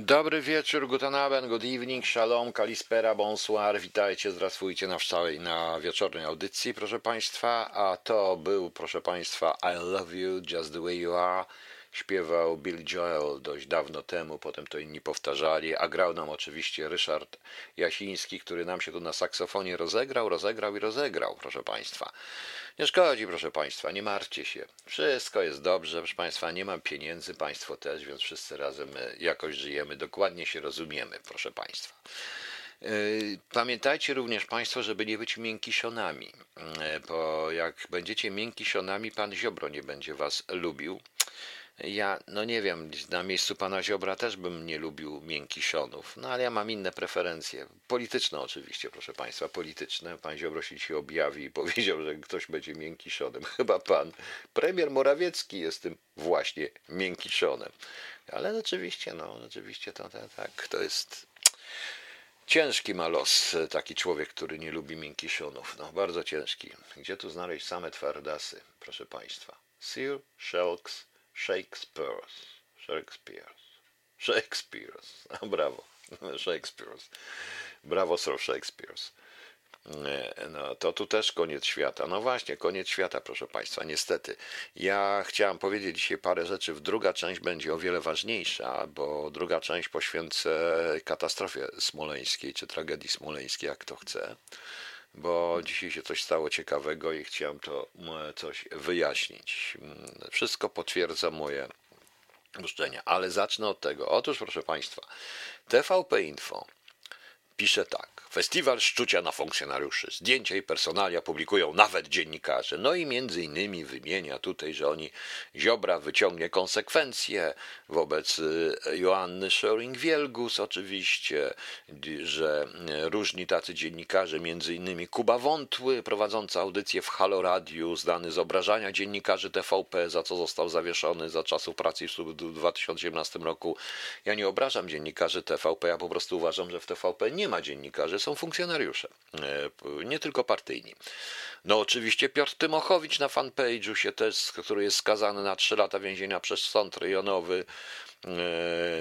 Dobry wieczór, guten Abend, good evening, shalom, kalispera, bonsoir, witajcie, zdrasujcie na wczoraj, na wieczornej audycji, proszę Państwa, a to był, proszę Państwa, I Love You, Just The Way You Are, śpiewał Bill Joel dość dawno temu, potem to inni powtarzali, a grał nam oczywiście Ryszard Jasiński, który nam się tu na saksofonie rozegrał, rozegrał i rozegrał, proszę Państwa. Nie szkodzi, proszę Państwa, nie martwcie się. Wszystko jest dobrze, proszę Państwa, nie mam pieniędzy, Państwo też, więc wszyscy razem e, jakoś żyjemy, dokładnie się rozumiemy, proszę Państwa. E, pamiętajcie również Państwo, żeby nie być miękisionami, e, bo jak będziecie miękisionami, Pan Ziobro nie będzie Was lubił. Ja, no nie wiem, na miejscu pana Ziobra też bym nie lubił miękisionów, no ale ja mam inne preferencje. Polityczne oczywiście, proszę państwa, polityczne. Pan Ziobro się dzisiaj objawi i powiedział, że ktoś będzie miękiszonem. Chyba pan premier Morawiecki jest tym właśnie miękiszonem. Ale oczywiście, no, oczywiście to, to tak, to jest Ciężki ma los taki człowiek, który nie lubi miękiszonów. No, bardzo ciężki. Gdzie tu znaleźć same twardasy, proszę Państwa? Sir Shelks Shakespeare's. Shakespeare's. Shakespeare's. A brawo. Shakespeare's. Brawo, Sir Shakespeare's. No, to tu też koniec świata. No właśnie, koniec świata, proszę Państwa, niestety. Ja chciałem powiedzieć dzisiaj parę rzeczy. Druga część będzie o wiele ważniejsza, bo druga część poświęcę katastrofie smoleńskiej, czy tragedii smoleńskiej, jak to chce bo dzisiaj się coś stało ciekawego i chciałem to coś wyjaśnić. Wszystko potwierdza moje ale zacznę od tego. Otóż, proszę Państwa, TVP Info pisze tak. Festiwal szczucia na funkcjonariuszy. Zdjęcia i personalia publikują nawet dziennikarze. No i między innymi wymienia tutaj, że oni Ziobra wyciągnie konsekwencje wobec y, Joanny Schöring-Wielgus oczywiście, że różni tacy dziennikarze, między innymi Kuba Wątły, prowadzący audycję w Halo Radiu, zdany z obrażania dziennikarzy TVP, za co został zawieszony za czasów pracy w 2018 roku. Ja nie obrażam dziennikarzy TVP, ja po prostu uważam, że w TVP nie ma dziennikarzy, są funkcjonariusze, e, nie tylko partyjni. No oczywiście Piotr Tymochowicz na fanpage'u się też, który jest skazany na 3 lata więzienia przez sąd rejonowy,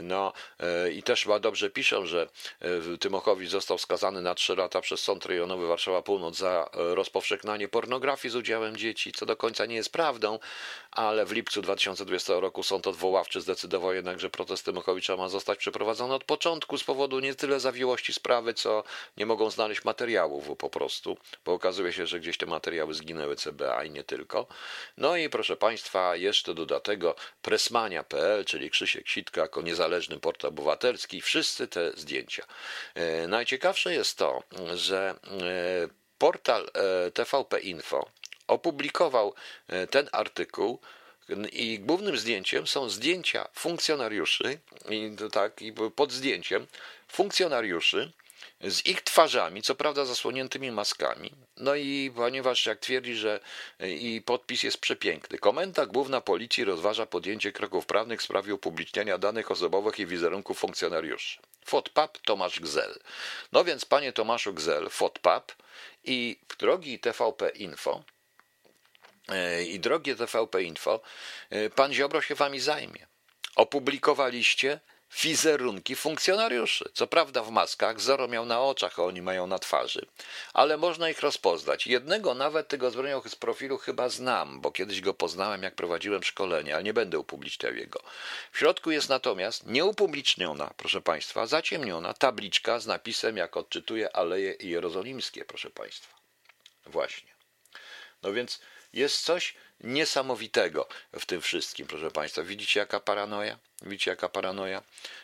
no e, i też chyba dobrze piszą, że e, Tymochowicz został skazany na 3 lata przez Sąd Rejonowy Warszawa Północ za rozpowszechnianie pornografii z udziałem dzieci, co do końca nie jest prawdą, ale w lipcu 2020 roku sąd odwoławczy zdecydował jednak, że protest Tymochowicza ma zostać przeprowadzony od początku z powodu nie tyle zawiłości sprawy, co nie mogą znaleźć materiałów po prostu, bo okazuje się, że gdzieś te materiały zginęły CBA i nie tylko. No i proszę Państwa, jeszcze do tego presmania.pl, czyli Krzysiek Sitka jako niezależny portal obywatelski, wszyscy te zdjęcia. E, najciekawsze jest to, że e, portal e, TVP Info opublikował ten artykuł i głównym zdjęciem są zdjęcia funkcjonariuszy i tak i pod zdjęciem funkcjonariuszy z ich twarzami, co prawda zasłoniętymi maskami. No i ponieważ, jak twierdzi, że i podpis jest przepiękny, Komenda Główna Policji rozważa podjęcie kroków prawnych w sprawie upubliczniania danych osobowych i wizerunków funkcjonariuszy. FOTPAP Tomasz Gzel. No więc, panie Tomaszu Gzel, FOTPAP i drogi TVP Info, e, i drogie TVP Info, e, pan Ziobro się wami zajmie. Opublikowaliście wizerunki funkcjonariuszy. Co prawda w maskach, Zoro miał na oczach, a oni mają na twarzy, ale można ich rozpoznać. Jednego nawet tego zbrojnią z profilu chyba znam, bo kiedyś go poznałem, jak prowadziłem szkolenie, ale nie będę upubliczniał jego. W środku jest natomiast nieupubliczniona, proszę Państwa, zaciemniona tabliczka z napisem, jak odczytuje Aleje Jerozolimskie, proszę Państwa. Właśnie. No więc jest coś niesamowitego w tym wszystkim, proszę Państwa. Widzicie, jaka paranoja? Widzicie, jaka paranoja?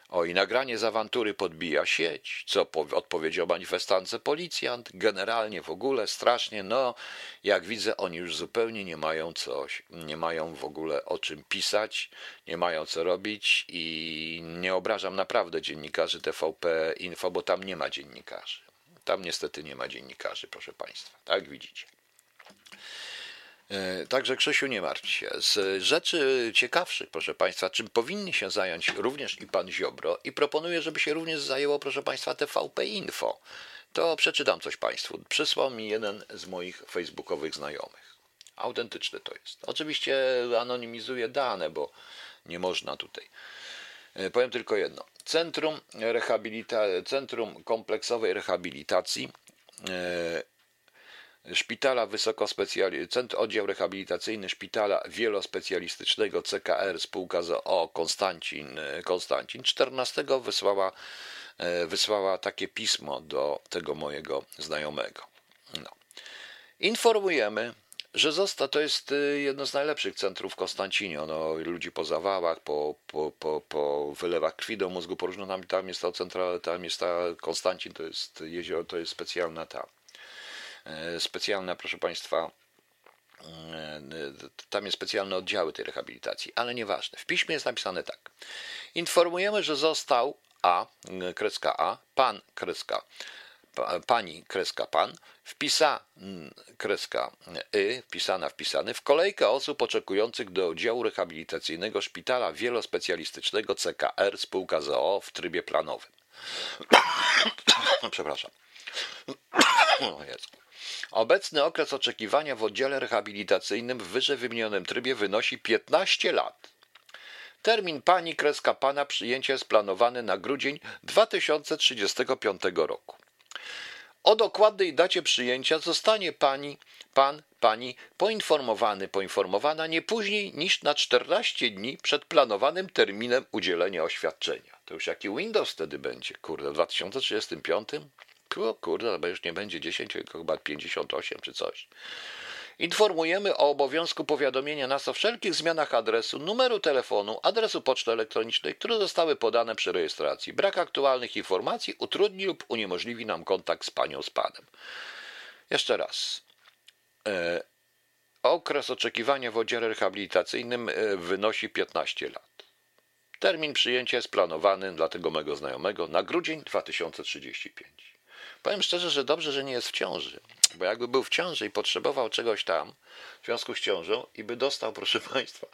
O, i nagranie z awantury podbija sieć, co odpowiedział manifestance policjant. Generalnie w ogóle strasznie, no, jak widzę, oni już zupełnie nie mają coś, nie mają w ogóle o czym pisać, nie mają co robić i nie obrażam naprawdę dziennikarzy TVP Info, bo tam nie ma dziennikarzy. Tam niestety nie ma dziennikarzy, proszę Państwa. Tak widzicie. E, także Krzysiu, nie martw się. Z rzeczy ciekawszych, proszę Państwa, czym powinni się zająć również i pan Ziobro i proponuję, żeby się również zajęło, proszę Państwa, TVP Info. To przeczytam coś Państwu. Przysłał mi jeden z moich facebookowych znajomych. Autentyczny to jest. Oczywiście anonimizuję dane, bo nie można tutaj. E, powiem tylko jedno. Centrum, Rehabilita- Centrum Kompleksowej Rehabilitacji Szpitala Wysokospecjali... Centrum Oddział Rehabilitacyjny Szpitala Wielospecjalistycznego CKR spółka z O Konstancin, Konstancin 14 wysłała, wysłała takie pismo do tego mojego znajomego. No. Informujemy, że został, to jest y, jedno z najlepszych centrów w Konstancinie. No, ludzi po zawałach, po, po, po, po wylewach krwi do mózgu poróżno, tam, tam jest ta centra, tam jest ta Konstancin, to jest jezioro, to jest specjalna ta, e, specjalna, proszę Państwa, e, tam jest specjalne oddziały tej rehabilitacji, ale nieważne. W piśmie jest napisane tak. Informujemy, że został A, kreska A, pan kreska pani kreska pan, wpisa kreska y, wpisana, wpisany w kolejkę osób oczekujących do oddziału rehabilitacyjnego szpitala wielospecjalistycznego CKR spółka ZOO w trybie planowym. Przepraszam. Obecny okres oczekiwania w oddziale rehabilitacyjnym w wyżej wymienionym trybie wynosi 15 lat. Termin pani kreska pana przyjęcia jest planowany na grudzień 2035 roku. O dokładnej dacie przyjęcia zostanie pani, pan, pani poinformowany, poinformowana nie później niż na 14 dni przed planowanym terminem udzielenia oświadczenia. To już jaki Windows wtedy będzie? Kurde, w 2035? Kurde, chyba już nie będzie 10, tylko chyba 58 czy coś. Informujemy o obowiązku powiadomienia nas o wszelkich zmianach adresu, numeru telefonu, adresu poczty elektronicznej, które zostały podane przy rejestracji. Brak aktualnych informacji utrudni lub uniemożliwi nam kontakt z panią z panem. Jeszcze raz. E, okres oczekiwania w oddziale rehabilitacyjnym e, wynosi 15 lat. Termin przyjęcia jest planowany dla tego mego znajomego na grudzień 2035. Powiem szczerze, że dobrze, że nie jest w ciąży, bo jakby był w ciąży i potrzebował czegoś tam w związku z ciążą i by dostał, proszę Państwa,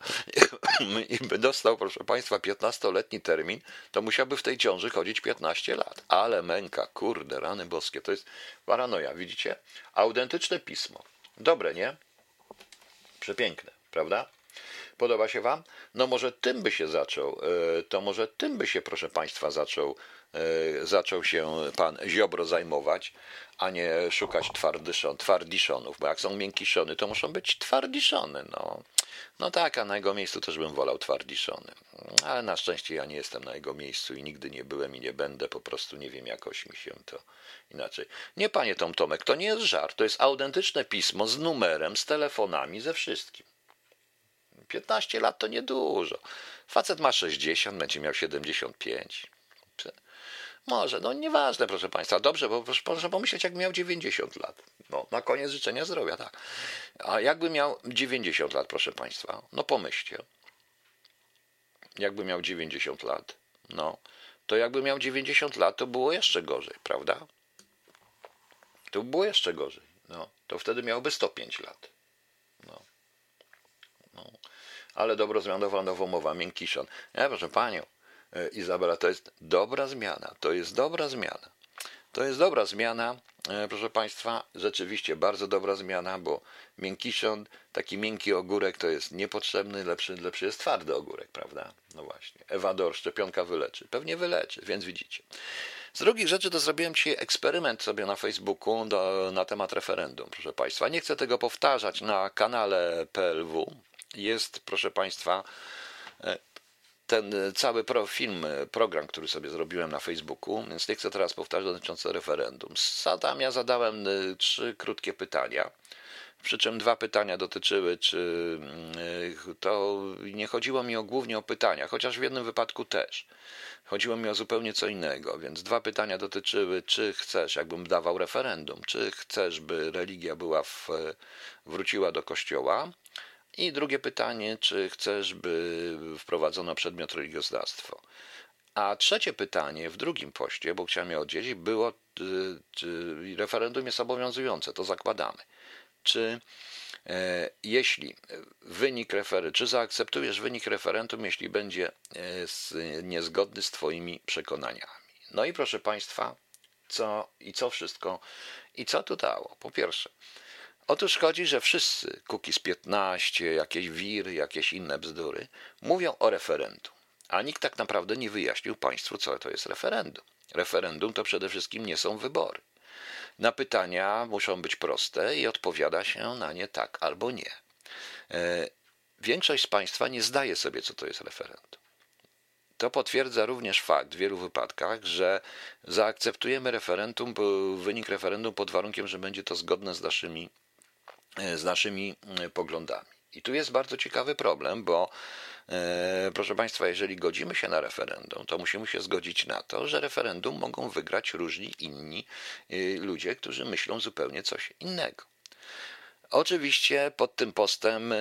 i by dostał, proszę Państwa, 15-letni termin, to musiałby w tej ciąży chodzić 15 lat. Ale męka, kurde, rany boskie, to jest paranoja, widzicie? Autentyczne pismo. Dobre, nie? Przepiękne, prawda? Podoba się Wam? No może tym by się zaczął, e, to może tym by się, proszę Państwa, zaczął zaczął się pan Ziobro zajmować, a nie szukać twardyszon, twardiszonów, bo jak są miękkiszony, to muszą być twardiszony. No. no tak, a na jego miejscu też bym wolał twardiszony. Ale na szczęście ja nie jestem na jego miejscu i nigdy nie byłem i nie będę, po prostu nie wiem, jakoś mi się to inaczej. Nie, panie Tom Tomek, to nie jest żart, to jest autentyczne pismo z numerem, z telefonami, ze wszystkim. 15 lat to niedużo. Facet ma 60, będzie miał 75. Może, no nieważne, proszę Państwa. Dobrze, bo proszę pomyśleć, jak miał 90 lat. No, na koniec życzenia zdrowia, tak. A jakby miał 90 lat, proszę Państwa, no pomyślcie. Jakby miał 90 lat, no, to jakby miał 90 lat, to było jeszcze gorzej, prawda? To było jeszcze gorzej. No, to wtedy miałby 105 lat. No. no. Ale dobro zmianowa nowomowa, miękkiszon. Ja, proszę Panią, Izabela, to jest dobra zmiana. To jest dobra zmiana. To jest dobra zmiana, e, proszę Państwa, rzeczywiście bardzo dobra zmiana, bo miękkiszon, taki miękki ogórek to jest niepotrzebny, lepszy, lepszy jest twardy ogórek, prawda? No właśnie. Ewador, szczepionka wyleczy. Pewnie wyleczy, więc widzicie. Z drugich rzeczy to zrobiłem dzisiaj eksperyment sobie na Facebooku do, na temat referendum, proszę Państwa. Nie chcę tego powtarzać na kanale PLW. Jest, proszę Państwa, e, ten e, cały pro, film, e, program, który sobie zrobiłem na Facebooku, więc nie chcę teraz powtarzać dotyczące referendum. Tam ja zadałem e, trzy krótkie pytania. Przy czym dwa pytania dotyczyły, czy mm, to nie chodziło mi o, głównie o pytania, chociaż w jednym wypadku też. Chodziło mi o zupełnie co innego, więc dwa pytania dotyczyły, czy chcesz, jakbym dawał referendum, czy chcesz, by religia była w, wróciła do kościoła, i drugie pytanie, czy chcesz, by wprowadzono przedmiot religioznawstwo? A trzecie pytanie w drugim poście, bo chciałem je oddzielić, było, czy referendum jest obowiązujące, to zakładamy. Czy e, jeśli wynik referendum, czy zaakceptujesz wynik referendum, jeśli będzie e, niezgodny z Twoimi przekonaniami? No i proszę Państwa, co i co wszystko, i co to dało? Po pierwsze, Otóż chodzi, że wszyscy, z 15, jakieś wiry, jakieś inne bzdury, mówią o referendum. A nikt tak naprawdę nie wyjaśnił państwu, co to jest referendum. Referendum to przede wszystkim nie są wybory. Na pytania muszą być proste i odpowiada się na nie tak albo nie. E, większość z Państwa nie zdaje sobie, co to jest referendum. To potwierdza również fakt w wielu wypadkach, że zaakceptujemy referendum, wynik referendum pod warunkiem, że będzie to zgodne z naszymi, z naszymi e, poglądami. I tu jest bardzo ciekawy problem, bo e, proszę Państwa, jeżeli godzimy się na referendum, to musimy się zgodzić na to, że referendum mogą wygrać różni inni ludzie, którzy myślą zupełnie coś innego. Oczywiście pod tym postem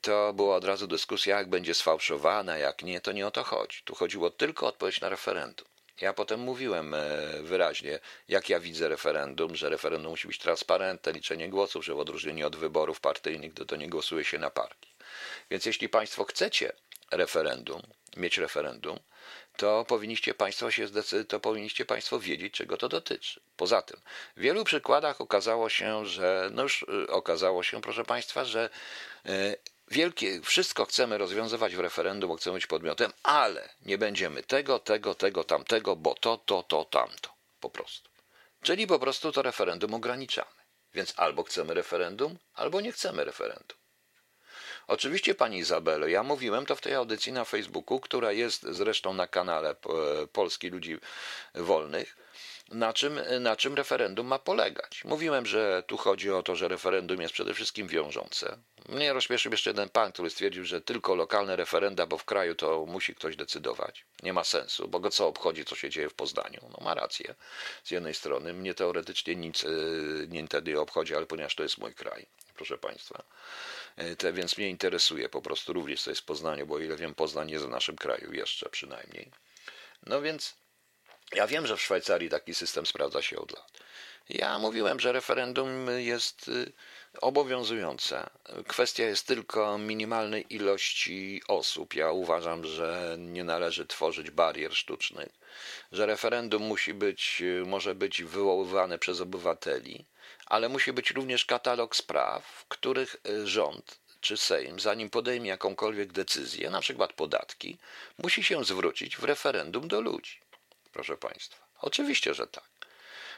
to była od razu dyskusja, jak będzie sfałszowana, jak nie, to nie o to chodzi. Tu chodziło tylko o odpowiedź na referendum. Ja potem mówiłem wyraźnie, jak ja widzę referendum, że referendum musi być transparentne, liczenie głosów, że w odróżnieniu od wyborów partyjnych to, to nie głosuje się na partii. Więc jeśli Państwo chcecie referendum, mieć referendum, to powinniście Państwo się to powinniście Państwo wiedzieć, czego to dotyczy. Poza tym, w wielu przykładach okazało się, że no już y, okazało się, proszę Państwa, że y, wielkie, wszystko chcemy rozwiązywać w referendum, bo chcemy być podmiotem, ale nie będziemy tego, tego, tego, tamtego, bo to, to, to, tamto. Po prostu. Czyli po prostu to referendum ograniczamy. Więc albo chcemy referendum, albo nie chcemy referendum. Oczywiście, pani Izabelo, ja mówiłem to w tej audycji na Facebooku, która jest zresztą na kanale Polski Ludzi Wolnych, na czym, na czym referendum ma polegać. Mówiłem, że tu chodzi o to, że referendum jest przede wszystkim wiążące. Mnie rozśmieszył jeszcze jeden pan, który stwierdził, że tylko lokalne referenda, bo w kraju to musi ktoś decydować. Nie ma sensu, bo go co obchodzi, co się dzieje w Poznaniu. No ma rację. Z jednej strony mnie teoretycznie nic y, nie wtedy obchodzi, ale ponieważ to jest mój kraj, proszę państwa. E, te, więc mnie interesuje po prostu również co jest w Poznaniu, bo o ile wiem, Poznań jest w naszym kraju jeszcze przynajmniej. No więc ja wiem, że w Szwajcarii taki system sprawdza się od lat. Ja mówiłem, że referendum jest y, obowiązujące. Kwestia jest tylko minimalnej ilości osób. Ja uważam, że nie należy tworzyć barier sztucznych, że referendum musi być, y, może być wywoływane przez obywateli, ale musi być również katalog spraw, których y, rząd czy Sejm, zanim podejmie jakąkolwiek decyzję, na przykład podatki, musi się zwrócić w referendum do ludzi. Proszę Państwa, oczywiście, że tak.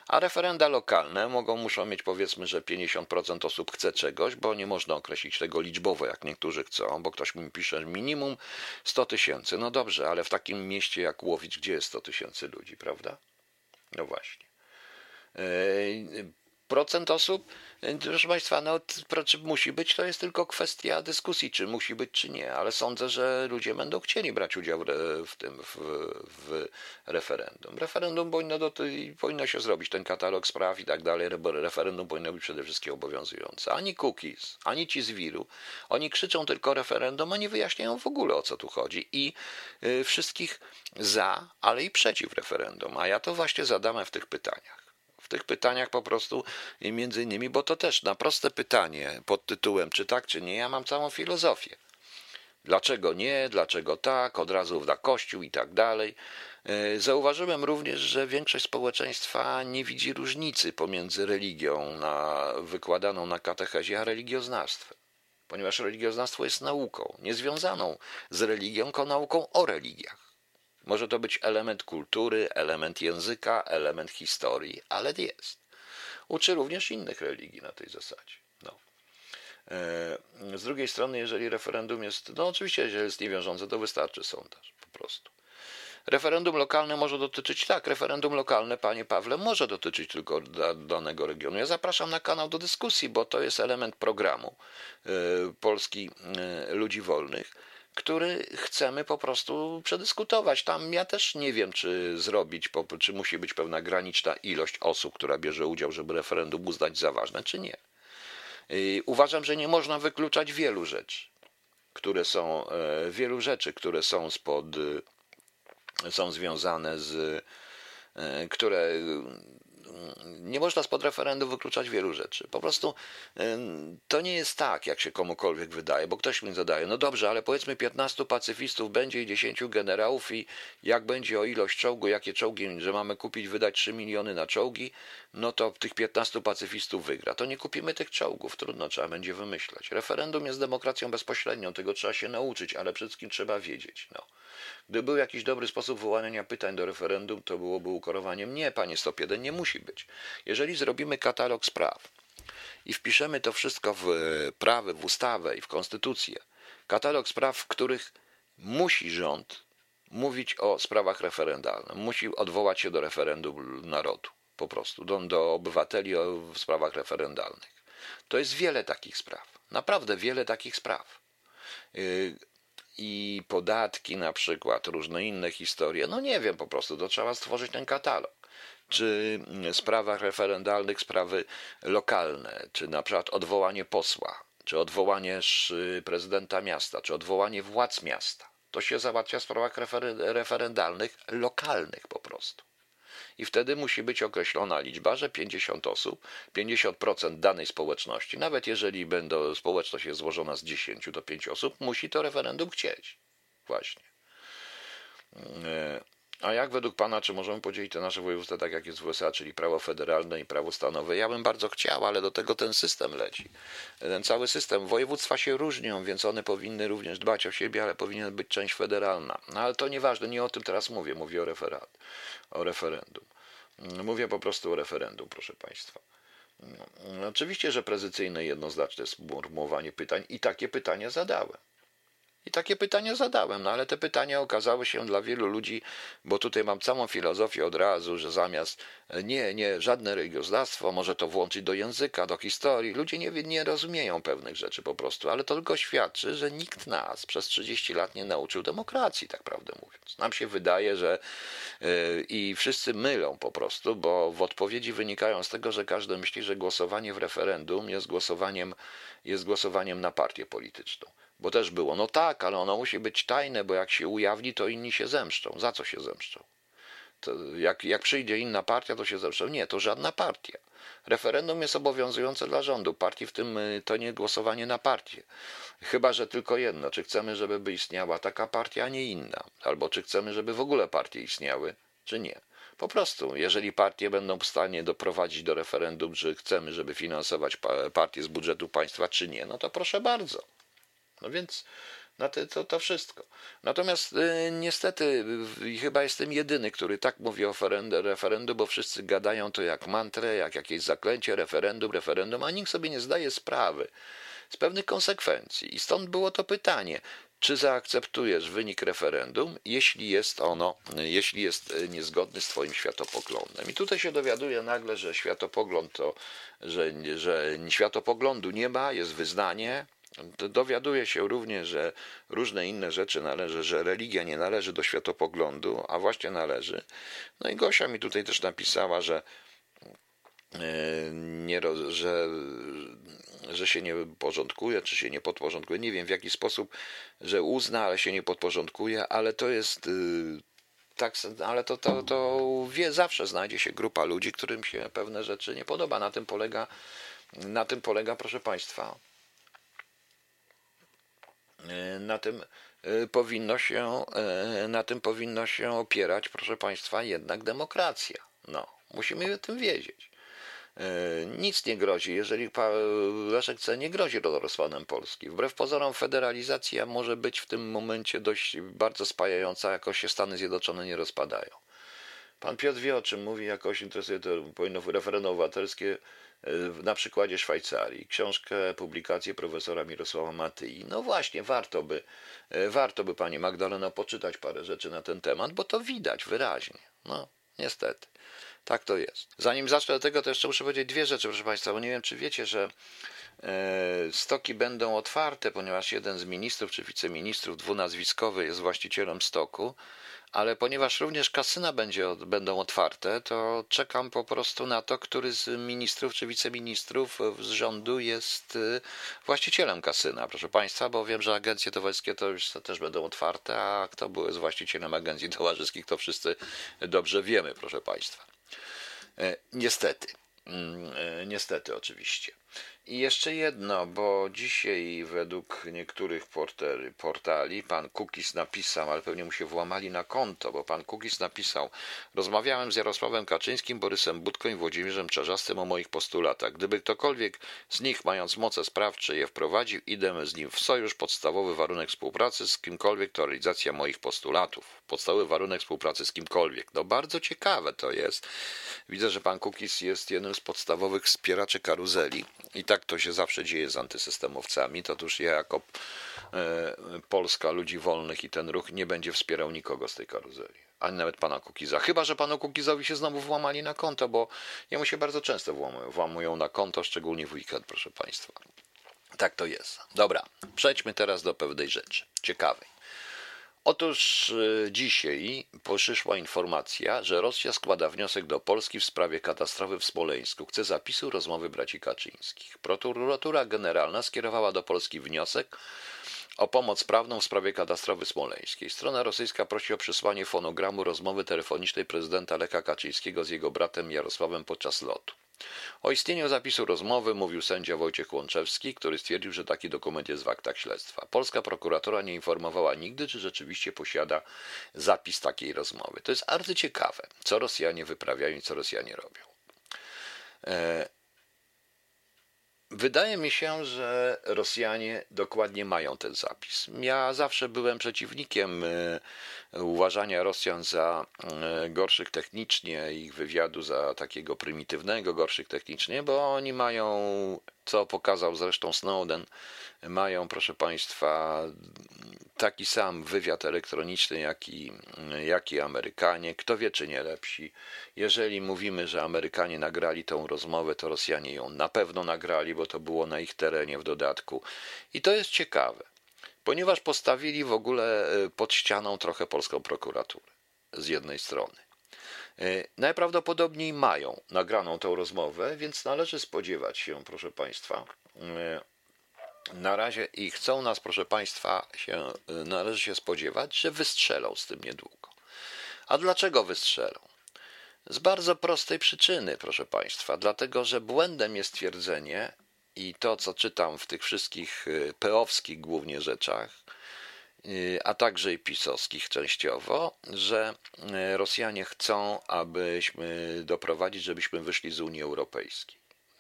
A referenda lokalne mogą, muszą mieć powiedzmy, że 50% osób chce czegoś, bo nie można określić tego liczbowo, jak niektórzy chcą, bo ktoś mi pisze minimum 100 tysięcy. No dobrze, ale w takim mieście jak Łowicz, gdzie jest 100 tysięcy ludzi, prawda? No właśnie. Procent osób Proszę Państwa, no, czy musi być, to jest tylko kwestia dyskusji, czy musi być, czy nie, ale sądzę, że ludzie będą chcieli brać udział w tym, w, w referendum. Referendum powinno, do, powinno się zrobić, ten katalog spraw i tak dalej, referendum powinno być przede wszystkim obowiązujące. Ani cookies, ani ci z wiru, oni krzyczą tylko referendum, a nie wyjaśniają w ogóle o co tu chodzi i y, wszystkich za, ale i przeciw referendum, a ja to właśnie zadam w tych pytaniach tych pytaniach po prostu między innymi, bo to też na proste pytanie pod tytułem czy tak, czy nie, ja mam całą filozofię. Dlaczego nie, dlaczego tak, od razu na kościół i tak dalej. E, zauważyłem również, że większość społeczeństwa nie widzi różnicy pomiędzy religią na, wykładaną na katechezie, a religioznawstwem. Ponieważ religioznawstwo jest nauką, niezwiązaną z religią, tylko nauką o religiach. Może to być element kultury, element języka, element historii, ale jest. Uczy również innych religii na tej zasadzie. No. E, z drugiej strony, jeżeli referendum jest, no oczywiście, jeżeli jest niewiążące, to wystarczy sondaż po prostu. Referendum lokalne może dotyczyć, tak, referendum lokalne, panie Pawle, może dotyczyć tylko danego regionu. Ja zapraszam na kanał do dyskusji, bo to jest element programu e, Polski e, Ludzi Wolnych który chcemy po prostu przedyskutować. Tam ja też nie wiem, czy zrobić, czy musi być pewna graniczna ilość osób, która bierze udział, żeby referendum uznać za ważne, czy nie. Uważam, że nie można wykluczać wielu rzeczy, które są, e, wielu rzeczy, które są spod, są związane z, e, które nie można spod referendum wykluczać wielu rzeczy. Po prostu to nie jest tak, jak się komukolwiek wydaje, bo ktoś mi zadaje, no dobrze, ale powiedzmy 15 pacyfistów będzie i 10 generałów i jak będzie o ilość czołgu, jakie czołgi, że mamy kupić, wydać 3 miliony na czołgi, no to tych 15 pacyfistów wygra. To nie kupimy tych czołgów, trudno, trzeba będzie wymyślać. Referendum jest demokracją bezpośrednią, tego trzeba się nauczyć, ale przede wszystkim trzeba wiedzieć. No. Gdyby był jakiś dobry sposób wyłaniania pytań do referendum, to byłoby ukorowaniem. Nie, panie 101, nie musi być. Jeżeli zrobimy katalog spraw i wpiszemy to wszystko w prawo, w ustawę i w konstytucję, katalog spraw, w których musi rząd mówić o sprawach referendalnych, musi odwołać się do referendum narodu, po prostu, do, do obywateli w sprawach referendalnych. To jest wiele takich spraw, naprawdę wiele takich spraw. I podatki, na przykład, różne inne historie. No nie wiem, po prostu to trzeba stworzyć ten katalog. Czy w sprawach referendalnych sprawy lokalne, czy na przykład odwołanie posła, czy odwołanie prezydenta miasta, czy odwołanie władz miasta. To się załatwia w sprawach referendalnych lokalnych po prostu. I wtedy musi być określona liczba, że 50 osób, 50% danej społeczności, nawet jeżeli będą, społeczność jest złożona z 10 do 5 osób, musi to referendum chcieć. Właśnie. A jak według Pana, czy możemy podzielić te nasze województwa tak jak jest w USA, czyli prawo federalne i prawo stanowe? Ja bym bardzo chciał, ale do tego ten system leci. Ten cały system. Województwa się różnią, więc one powinny również dbać o siebie, ale powinien być część federalna. No ale to nieważne, nie o tym teraz mówię, mówię o, referat, o referendum. Mówię po prostu o referendum, proszę Państwa. No, oczywiście, że precyzyjne i jednoznaczne sformułowanie pytań i takie pytania zadałem. I takie pytania zadałem, no ale te pytania okazały się dla wielu ludzi, bo tutaj mam całą filozofię od razu, że zamiast e, nie, nie, żadne religioznawstwo, może to włączyć do języka, do historii. Ludzie nie, nie rozumieją pewnych rzeczy po prostu, ale to tylko świadczy, że nikt nas przez 30 lat nie nauczył demokracji, tak prawdę mówiąc. Nam się wydaje, że yy, i wszyscy mylą po prostu, bo w odpowiedzi wynikają z tego, że każdy myśli, że głosowanie w referendum jest głosowaniem, jest głosowaniem na partię polityczną. Bo też było, no tak, ale ono musi być tajne, bo jak się ujawni, to inni się zemszczą. Za co się zemszczą? To jak, jak przyjdzie inna partia, to się zemszczą. Nie, to żadna partia. Referendum jest obowiązujące dla rządu. Partii w tym y, to nie głosowanie na partię. Chyba, że tylko jedno. Czy chcemy, żeby istniała taka partia, a nie inna? Albo czy chcemy, żeby w ogóle partie istniały, czy nie? Po prostu, jeżeli partie będą w stanie doprowadzić do referendum, że chcemy, żeby finansować partię z budżetu państwa, czy nie, no to proszę bardzo. No więc na to, to, to wszystko. Natomiast y, niestety y, chyba jestem jedyny, który tak mówi o referendum, bo wszyscy gadają to jak mantrę, jak jakieś zaklęcie, referendum, referendum, a nikt sobie nie zdaje sprawy z pewnych konsekwencji. I stąd było to pytanie, czy zaakceptujesz wynik referendum, jeśli jest ono, jeśli jest y, niezgodny z Twoim światopoglądem. I tutaj się dowiaduje nagle, że światopogląd to, że, że światopoglądu nie ma, jest wyznanie, Dowiaduje się również, że różne inne rzeczy należy, że religia nie należy do światopoglądu, a właśnie należy. No i Gosia mi tutaj też napisała, że e, nie, że, że się nie porządkuje, czy się nie podporządkuje. Nie wiem w jaki sposób, że uzna, ale się nie podporządkuje, ale to jest y, tak, ale to, to, to wie, zawsze znajdzie się grupa ludzi, którym się pewne rzeczy nie podoba. Na tym polega, na tym polega, proszę Państwa, na tym e, powinno się, e, na tym powinno się opierać, proszę Państwa, jednak demokracja. No, musimy o tym wiedzieć. Nic nie grozi, jeżeli Leszek C. nie grozi rozpadem Polski. Wbrew pozorom federalizacja może być w tym momencie dość bardzo spajająca, jako się Stany Zjednoczone nie rozpadają. Pan Piotr wie, o czym mówi, jakoś interesuje to powinno referendum obywatelskie na przykładzie Szwajcarii. Książkę, publikację profesora Mirosława Matyi. No właśnie, warto by, e, warto by pani Magdalena poczytać parę rzeczy na ten temat, bo to widać wyraźnie. No, niestety. Tak to jest. Zanim zacznę do tego, to jeszcze muszę powiedzieć dwie rzeczy, proszę Państwa, bo nie wiem, czy wiecie, że e, stoki będą otwarte, ponieważ jeden z ministrów czy wiceministrów dwunazwiskowy jest właścicielem stoku ale ponieważ również kasyna będzie, będą otwarte, to czekam po prostu na to, który z ministrów czy wiceministrów z rządu jest y, właścicielem kasyna, proszę Państwa, bo wiem, że agencje towarzyskie to już też będą otwarte, a kto był jest właścicielem agencji towarzyskich, to wszyscy dobrze wiemy, proszę Państwa. E, niestety. Mm, e, niestety, oczywiście. I jeszcze jedno, bo dzisiaj według niektórych portali, portali pan Kukis napisał, ale pewnie mu się włamali na konto, bo pan Kukis napisał Rozmawiałem z Jarosławem Kaczyńskim, Borysem Budką i Włodzimierzem Czarzastym o moich postulatach. Gdyby ktokolwiek z nich, mając moce sprawcze, je wprowadził, idę z nim w sojusz. Podstawowy warunek współpracy z kimkolwiek to realizacja moich postulatów. Podstawowy warunek współpracy z kimkolwiek. No bardzo ciekawe to jest. Widzę, że pan Kukis jest jednym z podstawowych wspieraczy karuzeli i tak to się zawsze dzieje z antysystemowcami. To Otóż ja jako e, Polska ludzi wolnych i ten ruch nie będzie wspierał nikogo z tej karuzeli. Ani nawet pana Kukiza. Chyba, że panu Kukizowi się znowu włamali na konto, bo jemu się bardzo często włamują, włamują na konto, szczególnie w weekend, proszę państwa. Tak to jest. Dobra, przejdźmy teraz do pewnej rzeczy ciekawej. Otóż e, dzisiaj przyszła informacja, że Rosja składa wniosek do Polski w sprawie katastrofy w Smoleńsku. Chce zapisu rozmowy braci Kaczyńskich. Prokuratura Generalna skierowała do Polski wniosek o pomoc prawną w sprawie katastrofy smoleńskiej. Strona rosyjska prosi o przesłanie fonogramu rozmowy telefonicznej prezydenta Lecha Kaczyńskiego z jego bratem Jarosławem podczas lotu. O istnieniu zapisu rozmowy mówił sędzia Wojciech Łączewski, który stwierdził, że taki dokument jest w aktach śledztwa. Polska prokuratura nie informowała nigdy, czy rzeczywiście posiada zapis takiej rozmowy. To jest arcyciekawe, co Rosjanie wyprawiają i co Rosjanie robią. E, Wydaje mi się, że Rosjanie dokładnie mają ten zapis. Ja zawsze byłem przeciwnikiem e, uważania Rosjan za e, gorszych technicznie, ich wywiadu za takiego prymitywnego, gorszych technicznie, bo oni mają, co pokazał zresztą Snowden, mają, proszę Państwa, taki sam wywiad elektroniczny, jak i, jak i Amerykanie. Kto wie, czy nie lepsi. Jeżeli mówimy, że Amerykanie nagrali tą rozmowę, to Rosjanie ją na pewno nagrali, bo to było na ich terenie w dodatku. I to jest ciekawe, ponieważ postawili w ogóle e, pod ścianą trochę polską prokuraturę z jednej strony. E, najprawdopodobniej mają nagraną tą rozmowę, więc należy spodziewać się, proszę Państwa, e, na razie i chcą nas, proszę Państwa, się, należy się spodziewać, że wystrzelą z tym niedługo. A dlaczego wystrzelą? Z bardzo prostej przyczyny, proszę Państwa, dlatego że błędem jest twierdzenie i to, co czytam w tych wszystkich peowskich głównie rzeczach, a także i pisowskich częściowo, że y, Rosjanie chcą, abyśmy doprowadzić, żebyśmy wyszli z Unii Europejskiej.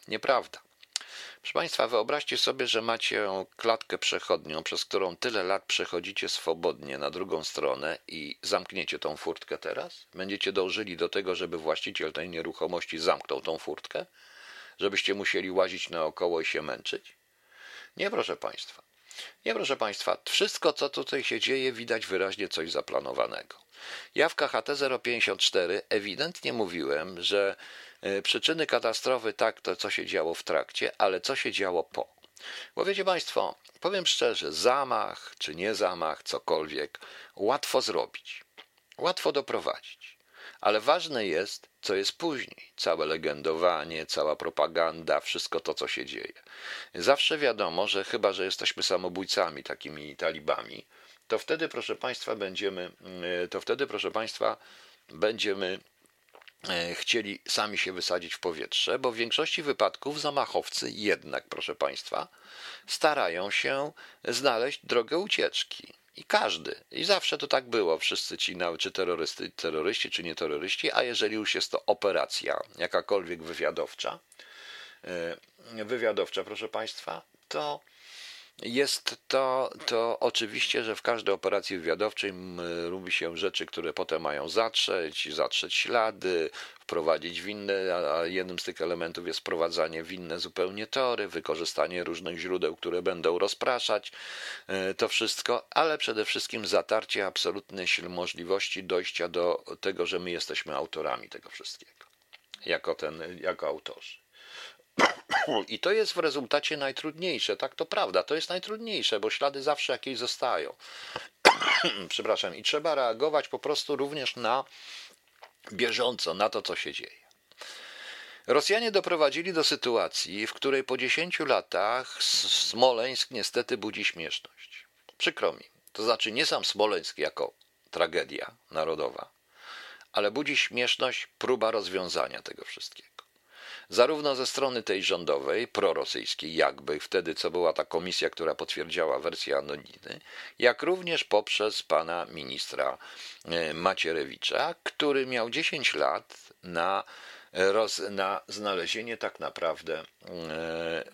Nieprawda. Proszę Państwa, wyobraźcie sobie, że macie klatkę przechodnią, przez którą tyle lat przechodzicie swobodnie na drugą stronę i zamkniecie tą furtkę teraz? Będziecie dążyli do tego, żeby właściciel tej nieruchomości zamknął tą furtkę? Żebyście musieli łazić naokoło i się męczyć? Nie, proszę Państwa. Nie, proszę Państwa, wszystko, co tutaj się dzieje, widać wyraźnie coś zaplanowanego. Ja w KHT 054 ewidentnie mówiłem, że E, przyczyny katastrofy tak, to co się działo w trakcie, ale co się działo po. Bo wiecie Państwo, powiem szczerze, zamach czy nie zamach, cokolwiek, łatwo zrobić, łatwo doprowadzić. Ale ważne jest, co jest później. Całe legendowanie, cała propaganda, wszystko to, co się dzieje. Zawsze wiadomo, że chyba, że jesteśmy samobójcami, takimi talibami, to wtedy, proszę Państwa, będziemy, e, to wtedy, proszę Państwa, będziemy E, chcieli sami się wysadzić w powietrze, bo w większości wypadków zamachowcy jednak, proszę Państwa, starają się znaleźć drogę ucieczki. I każdy, i zawsze to tak było, wszyscy ci, czy terrorysty, terroryści, czy nie terroryści, a jeżeli już jest to operacja jakakolwiek wywiadowcza, e, wywiadowcza, proszę Państwa, to jest to, to oczywiście, że w każdej operacji wywiadowczej robi się rzeczy, które potem mają zatrzeć, zatrzeć ślady, wprowadzić w inne, a jednym z tych elementów jest wprowadzanie w inne zupełnie tory, wykorzystanie różnych źródeł, które będą rozpraszać e, to wszystko, ale przede wszystkim zatarcie absolutnej możliwości dojścia do tego, że my jesteśmy autorami tego wszystkiego, jako, ten, jako autorzy. I to jest w rezultacie najtrudniejsze, tak to prawda, to jest najtrudniejsze, bo ślady zawsze jakieś zostają. Przepraszam, i trzeba reagować po prostu również na bieżąco, na to, co się dzieje. Rosjanie doprowadzili do sytuacji, w której po 10 latach Smoleńsk niestety budzi śmieszność. Przykro mi. To znaczy nie sam Smoleńsk jako tragedia narodowa, ale budzi śmieszność próba rozwiązania tego wszystkiego. Zarówno ze strony tej rządowej, prorosyjskiej, jakby wtedy, co była ta komisja, która potwierdziła wersję Anoniny, jak również poprzez pana ministra e, Macierewicza, który miał 10 lat na, roz, na znalezienie tak naprawdę, e,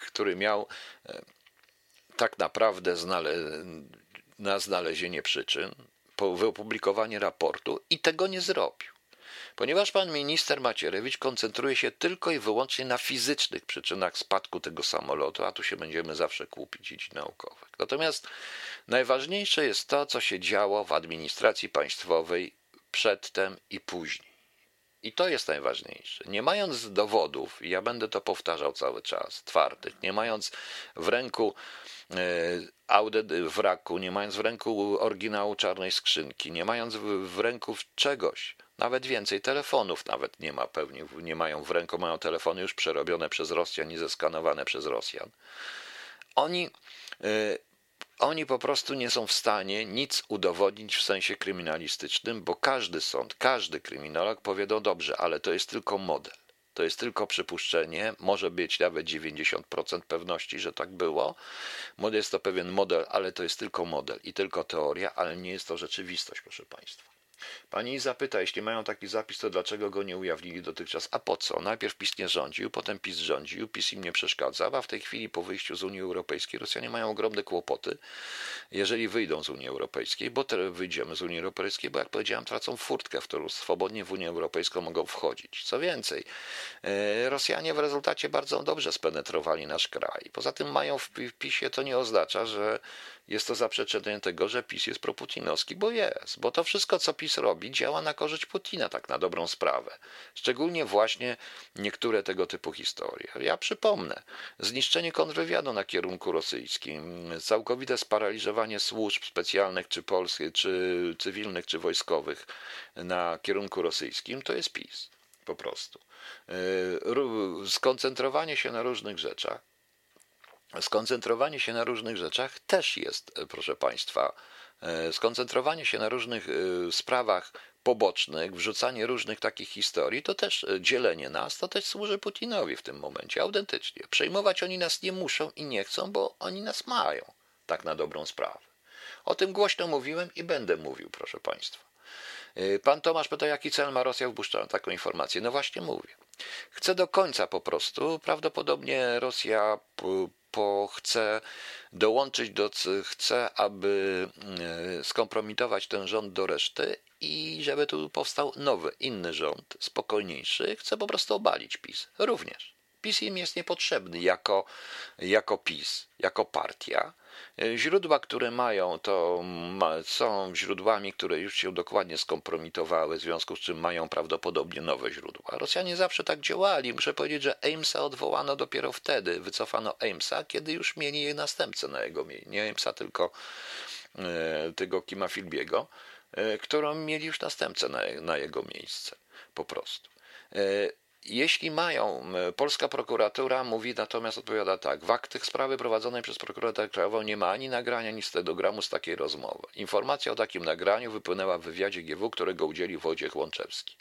który miał e, tak naprawdę znale, na znalezienie przyczyn, wyopublikowanie raportu i tego nie zrobił. Ponieważ pan minister Macierewicz koncentruje się tylko i wyłącznie na fizycznych przyczynach spadku tego samolotu, a tu się będziemy zawsze kłupić i naukowych. Natomiast najważniejsze jest to, co się działo w administracji państwowej przedtem i później. I to jest najważniejsze. Nie mając dowodów, ja będę to powtarzał cały czas, twardych, nie mając w ręku e, audyt wraku, nie mając w ręku oryginału czarnej skrzynki, nie mając w ręku czegoś, nawet więcej telefonów nawet nie ma pewnie, nie mają w ręku, mają telefony już przerobione przez Rosjan i zeskanowane przez Rosjan. Oni, y, oni po prostu nie są w stanie nic udowodnić w sensie kryminalistycznym, bo każdy sąd, każdy kryminolog powie, no dobrze, ale to jest tylko model. To jest tylko przypuszczenie, może być nawet 90% pewności, że tak było. Jest to pewien model, ale to jest tylko model i tylko teoria, ale nie jest to rzeczywistość, proszę Państwa. Pani zapyta, jeśli mają taki zapis, to dlaczego go nie ujawnili dotychczas? A po co? Najpierw PiS nie rządził, potem PiS rządził, PiS im nie przeszkadzał, a w tej chwili po wyjściu z Unii Europejskiej Rosjanie mają ogromne kłopoty, jeżeli wyjdą z Unii Europejskiej, bo teraz wyjdziemy z Unii Europejskiej, bo jak powiedziałem, tracą furtkę, w którą swobodnie w Unię Europejską mogą wchodzić. Co więcej, e, Rosjanie w rezultacie bardzo dobrze spenetrowali nasz kraj. Poza tym mają w PiSie, to nie oznacza, że jest to zaprzeczenie tego, że PiS jest proputinowski, bo jest, bo to wszystko, co PiS robi, działa na korzyść Putina, tak na dobrą sprawę. Szczególnie właśnie niektóre tego typu historie. Ja przypomnę, zniszczenie kontrwywiadu na kierunku rosyjskim, całkowite sparaliżowanie służb specjalnych, czy polskich, czy cywilnych, czy wojskowych na kierunku rosyjskim, to jest PiS. Po prostu. Yy, skoncentrowanie się na różnych rzeczach, skoncentrowanie się na różnych rzeczach też jest, e, proszę Państwa, e, skoncentrowanie się na różnych e, sprawach pobocznych, wrzucanie różnych takich historii, to też dzielenie nas, to też służy Putinowi w tym momencie, autentycznie. Przejmować oni nas nie muszą i nie chcą, bo oni nas mają, tak na dobrą sprawę. O tym głośno mówiłem i będę mówił, proszę Państwa. Pan Tomasz pyta, jaki cel ma Rosja wpuszczając taką informację. No właśnie mówię. Chce do końca po prostu. Prawdopodobnie Rosja po, chce dołączyć do, chce, aby e, skompromitować ten rząd do reszty i żeby tu powstał nowy, inny rząd, spokojniejszy, chce po prostu obalić PiS. Również. PiS im jest niepotrzebny jako, jako PiS, jako partia. Źródła, które mają, to są źródłami, które już się dokładnie skompromitowały, w związku z czym mają prawdopodobnie nowe źródła. Rosjanie zawsze tak działali. Muszę powiedzieć, że Amesa odwołano dopiero wtedy, wycofano Amesa, kiedy już mieli jej następcę na jego miejscu. Nie Amesa, tylko e, tego Kima Filbiego, e, którą mieli już następcę na, na jego miejsce. Po prostu. Jeśli mają, polska prokuratura mówi natomiast, odpowiada tak, w aktach sprawy prowadzonej przez prokuraturę krajową nie ma ani nagrania, ani stereogramu z takiej rozmowy. Informacja o takim nagraniu wypłynęła w wywiadzie GW, którego udzielił Wojciech Łączewski.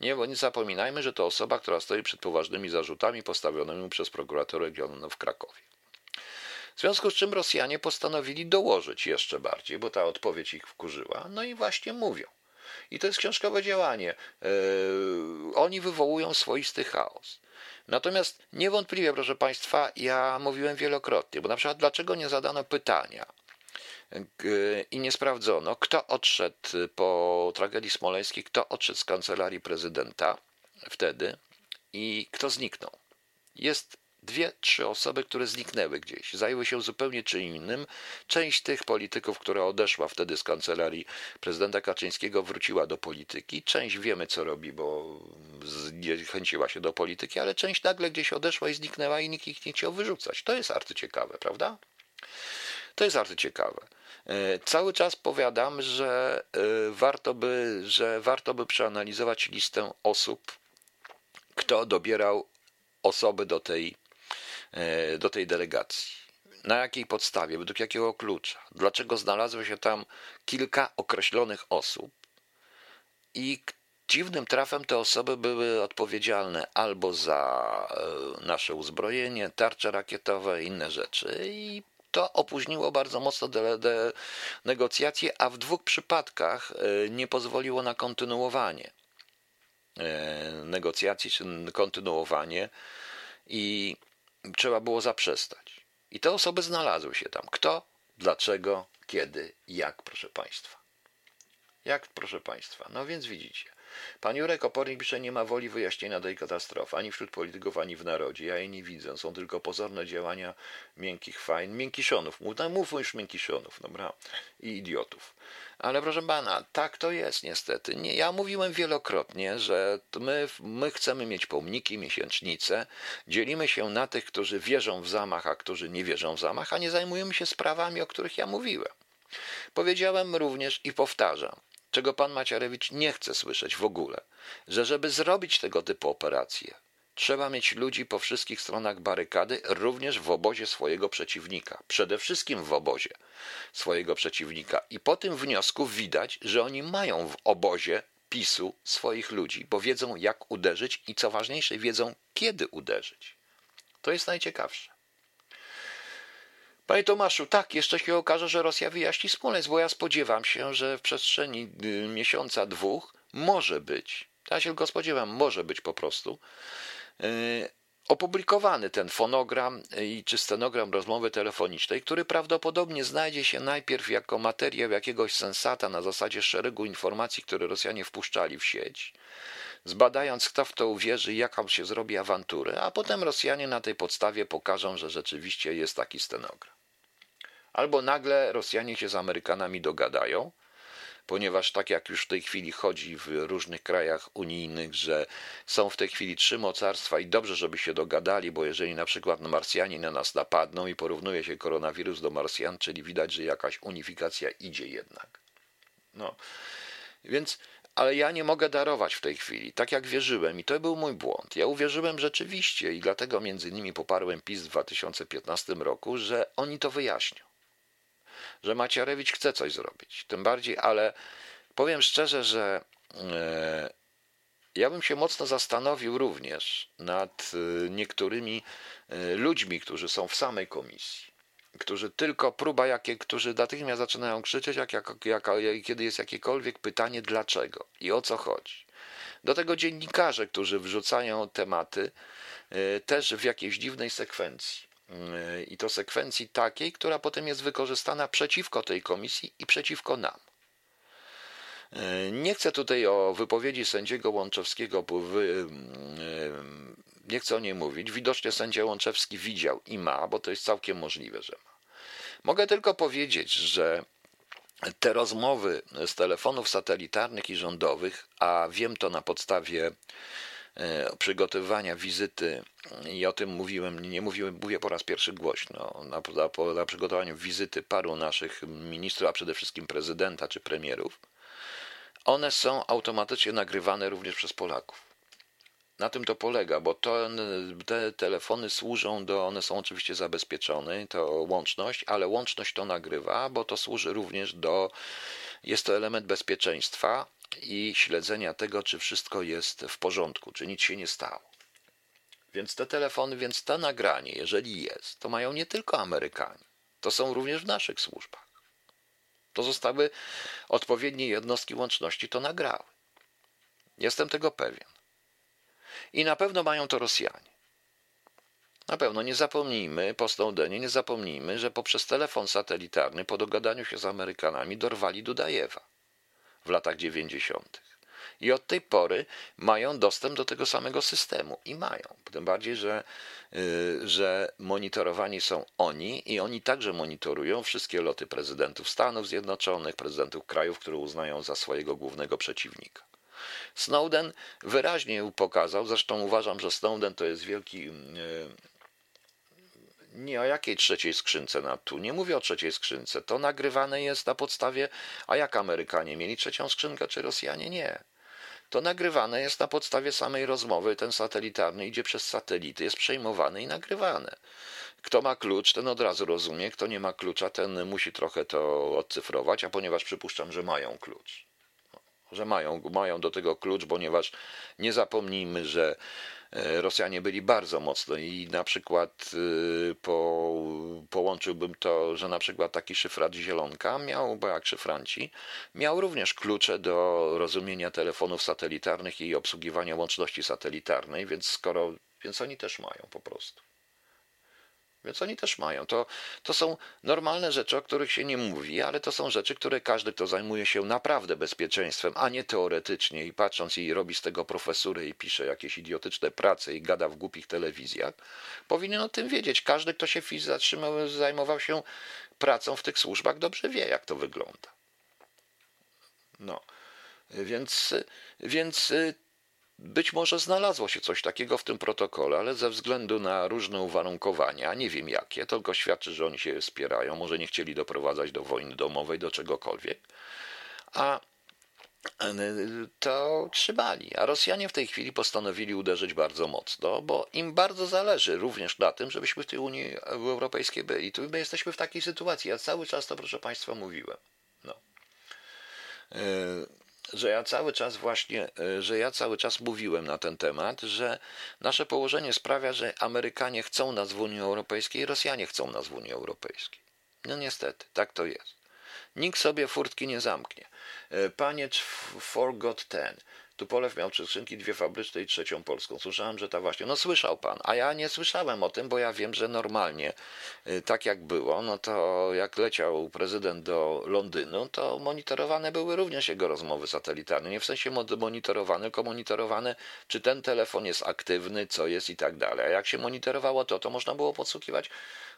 Nie, nie zapominajmy, że to osoba, która stoi przed poważnymi zarzutami postawionymi przez prokuraturę regionalną w Krakowie. W związku z czym Rosjanie postanowili dołożyć jeszcze bardziej, bo ta odpowiedź ich wkurzyła, no i właśnie mówią. I to jest książkowe działanie. E, oni wywołują swoisty chaos. Natomiast niewątpliwie, proszę Państwa, ja mówiłem wielokrotnie, bo na przykład dlaczego nie zadano pytania i nie sprawdzono, kto odszedł po tragedii smoleńskiej, kto odszedł z kancelarii prezydenta wtedy i kto zniknął. Jest dwie, trzy osoby, które zniknęły gdzieś, zajęły się zupełnie czym innym. Część tych polityków, która odeszła wtedy z kancelarii prezydenta Kaczyńskiego, wróciła do polityki. Część wiemy, co robi, bo chęciła się do polityki, ale część nagle gdzieś odeszła i zniknęła i nikt ich nie chciał wyrzucać. To jest arcyciekawe, prawda? To jest arcyciekawe. E, cały czas powiadam, że e, warto by, że warto by przeanalizować listę osób, kto dobierał osoby do tej do tej delegacji. Na jakiej podstawie, według jakiego klucza, dlaczego znalazło się tam kilka określonych osób? I dziwnym trafem te osoby były odpowiedzialne albo za e, nasze uzbrojenie, tarcze rakietowe, inne rzeczy. I to opóźniło bardzo mocno de, de negocjacje, a w dwóch przypadkach e, nie pozwoliło na kontynuowanie e, negocjacji czy kontynuowanie. I trzeba było zaprzestać. I te osoby znalazły się tam. Kto, dlaczego, kiedy, jak, proszę Państwa. Jak, proszę Państwa? No więc widzicie. Pan Jurek Opornik pisze, nie ma woli wyjaśnienia tej katastrofy, ani wśród polityków, ani w narodzie. Ja jej nie widzę. Są tylko pozorne działania miękkich fajn, miękiszonów. No, mówmy już miękiszonów, dobra? I idiotów. Ale proszę pana, tak to jest niestety. Nie, ja mówiłem wielokrotnie, że my, my chcemy mieć pomniki, miesięcznice. Dzielimy się na tych, którzy wierzą w zamach, a którzy nie wierzą w zamach, a nie zajmujemy się sprawami, o których ja mówiłem. Powiedziałem również i powtarzam, czego pan Maciarewicz nie chce słyszeć w ogóle, że żeby zrobić tego typu operacje, trzeba mieć ludzi po wszystkich stronach barykady, również w obozie swojego przeciwnika, przede wszystkim w obozie swojego przeciwnika. I po tym wniosku widać, że oni mają w obozie PiSu swoich ludzi, bo wiedzą jak uderzyć i co ważniejsze, wiedzą kiedy uderzyć. To jest najciekawsze. Panie Tomaszu, tak, jeszcze się okaże, że Rosja wyjaśni Smoleńsk, bo ja spodziewam się, że w przestrzeni y, miesiąca, dwóch może być, ja się go spodziewam, może być po prostu, y, opublikowany ten fonogram i czy stenogram rozmowy telefonicznej, który prawdopodobnie znajdzie się najpierw jako materiał jakiegoś sensata na zasadzie szeregu informacji, które Rosjanie wpuszczali w sieć, zbadając kto w to uwierzy, jaką się zrobi awanturę, a potem Rosjanie na tej podstawie pokażą, że rzeczywiście jest taki stenogram. Albo nagle Rosjanie się z Amerykanami dogadają, ponieważ tak jak już w tej chwili chodzi w różnych krajach unijnych, że są w tej chwili trzy mocarstwa i dobrze, żeby się dogadali, bo jeżeli na przykład Marsjanie na nas napadną i porównuje się koronawirus do Marsjan, czyli widać, że jakaś unifikacja idzie jednak. No, więc ale ja nie mogę darować w tej chwili, tak jak wierzyłem i to był mój błąd. Ja uwierzyłem rzeczywiście i dlatego między innymi poparłem PiS w 2015 roku, że oni to wyjaśnią że Macierewicz chce coś zrobić. Tym bardziej, ale powiem szczerze, że e, ja bym się mocno zastanowił również nad e, niektórymi e, ludźmi, którzy są w samej komisji, którzy tylko próba, jakie, którzy natychmiast zaczynają krzyczeć, jak, jak, jak, kiedy jest jakiekolwiek pytanie, dlaczego i o co chodzi. Do tego dziennikarze, którzy wrzucają tematy, też w jakiejś dziwnej sekwencji. I to sekwencji takiej, która potem jest wykorzystana przeciwko tej komisji i przeciwko nam. Nie chcę tutaj o wypowiedzi sędziego Łączewskiego, nie chcę o niej mówić. Widocznie sędzia Łączewski widział i ma, bo to jest całkiem możliwe, że ma. Mogę tylko powiedzieć, że te rozmowy z telefonów satelitarnych i rządowych, a wiem to na podstawie przygotowywania wizyty, i o tym mówiłem, nie mówiłem, mówię po raz pierwszy głośno, na, na, na przygotowaniu wizyty paru naszych ministrów, a przede wszystkim prezydenta czy premierów, one są automatycznie nagrywane również przez Polaków. Na tym to polega, bo to, te telefony służą do, one są oczywiście zabezpieczone, to łączność, ale łączność to nagrywa, bo to służy również do, jest to element bezpieczeństwa, i śledzenia tego, czy wszystko jest w porządku, czy nic się nie stało. Więc te telefony, więc to nagranie, jeżeli jest, to mają nie tylko Amerykanie, to są również w naszych służbach. To zostały odpowiednie jednostki łączności, to nagrały. Jestem tego pewien. I na pewno mają to Rosjanie. Na pewno nie zapomnijmy, po Snowdenie nie zapomnijmy, że poprzez telefon satelitarny po dogadaniu się z Amerykanami dorwali Dudajewa w latach 90. I od tej pory mają dostęp do tego samego systemu i mają. Tym bardziej, że, y, że monitorowani są oni i oni także monitorują wszystkie loty prezydentów Stanów Zjednoczonych, prezydentów krajów, które uznają za swojego głównego przeciwnika. Snowden wyraźnie pokazał, zresztą uważam, że Snowden to jest wielki y, nie o jakiej trzeciej skrzynce na tu. Nie mówię o trzeciej skrzynce. To nagrywane jest na podstawie, a jak Amerykanie mieli trzecią skrzynkę, czy Rosjanie? Nie. To nagrywane jest na podstawie samej rozmowy. Ten satelitarny idzie przez satelity, jest przejmowany i nagrywane. Kto ma klucz, ten od razu rozumie. Kto nie ma klucza, ten musi trochę to odcyfrować, a ponieważ przypuszczam, że mają klucz. Że mają, mają do tego klucz, ponieważ nie zapomnijmy, że e, Rosjanie byli bardzo mocno i na przykład e, po, połączyłbym to, że na przykład taki szyfrat Zielonka miał, bo jak szyfranci, miał również klucze do rozumienia telefonów satelitarnych i obsługiwania łączności satelitarnej, więc skoro, więc oni też mają po prostu. Więc oni też mają. To, to są normalne rzeczy, o których się nie mówi, ale to są rzeczy, które każdy, kto zajmuje się naprawdę bezpieczeństwem, a nie teoretycznie i patrząc i robi z tego profesury i pisze jakieś idiotyczne prace i gada w głupich telewizjach, powinien o tym wiedzieć. Każdy, kto się zatrzymał, zajmował się pracą w tych służbach, dobrze wie, jak to wygląda. No. Więc, więc być może znalazło się coś takiego w tym protokole, ale ze względu na różne uwarunkowania, nie wiem jakie, tylko świadczy, że oni się wspierają, może nie chcieli doprowadzać do wojny domowej, do czegokolwiek, a to trzymali. A Rosjanie w tej chwili postanowili uderzyć bardzo mocno, bo im bardzo zależy również na tym, żebyśmy w tej Unii Europejskiej byli. Tu my jesteśmy w takiej sytuacji. Ja cały czas to, proszę Państwa, mówiłem. No. Że ja cały czas właśnie, e, że ja cały czas mówiłem na ten temat, że nasze położenie sprawia, że Amerykanie chcą nas w Unii Europejskiej, Rosjanie chcą nas w Unii Europejskiej. No niestety, tak to jest. Nikt sobie furtki nie zamknie. E, panie Forgot Ten, Tupolew miał trzy skrzynki, dwie fabryczne i trzecią polską. Słyszałem, że ta właśnie. No słyszał pan, a ja nie słyszałem o tym, bo ja wiem, że normalnie, y, tak jak było, no to jak leciał prezydent do Londynu, to monitorowane były również jego rozmowy satelitarne. Nie w sensie monitorowane, tylko monitorowane, czy ten telefon jest aktywny, co jest i tak dalej. A jak się monitorowało to, to można było podsłuchiwać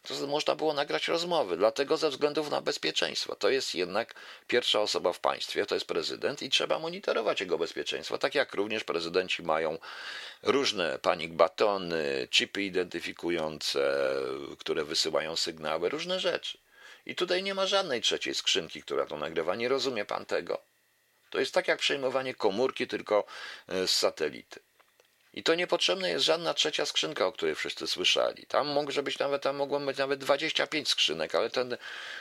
to można było nagrać rozmowy. Dlatego ze względów na bezpieczeństwo. To jest jednak pierwsza osoba w państwie, to jest prezydent i trzeba monitorować jego bezpieczeństwo. Tak jak również prezydenci mają różne panik batony, chipy identyfikujące, które wysyłają sygnały, różne rzeczy. I tutaj nie ma żadnej trzeciej skrzynki, która to nagrywa. Nie rozumie pan tego? To jest tak jak przejmowanie komórki tylko e, z satelity. I to niepotrzebna jest żadna trzecia skrzynka, o której wszyscy słyszeli. Tam może być nawet, tam mogło być nawet 25 skrzynek, ale ten,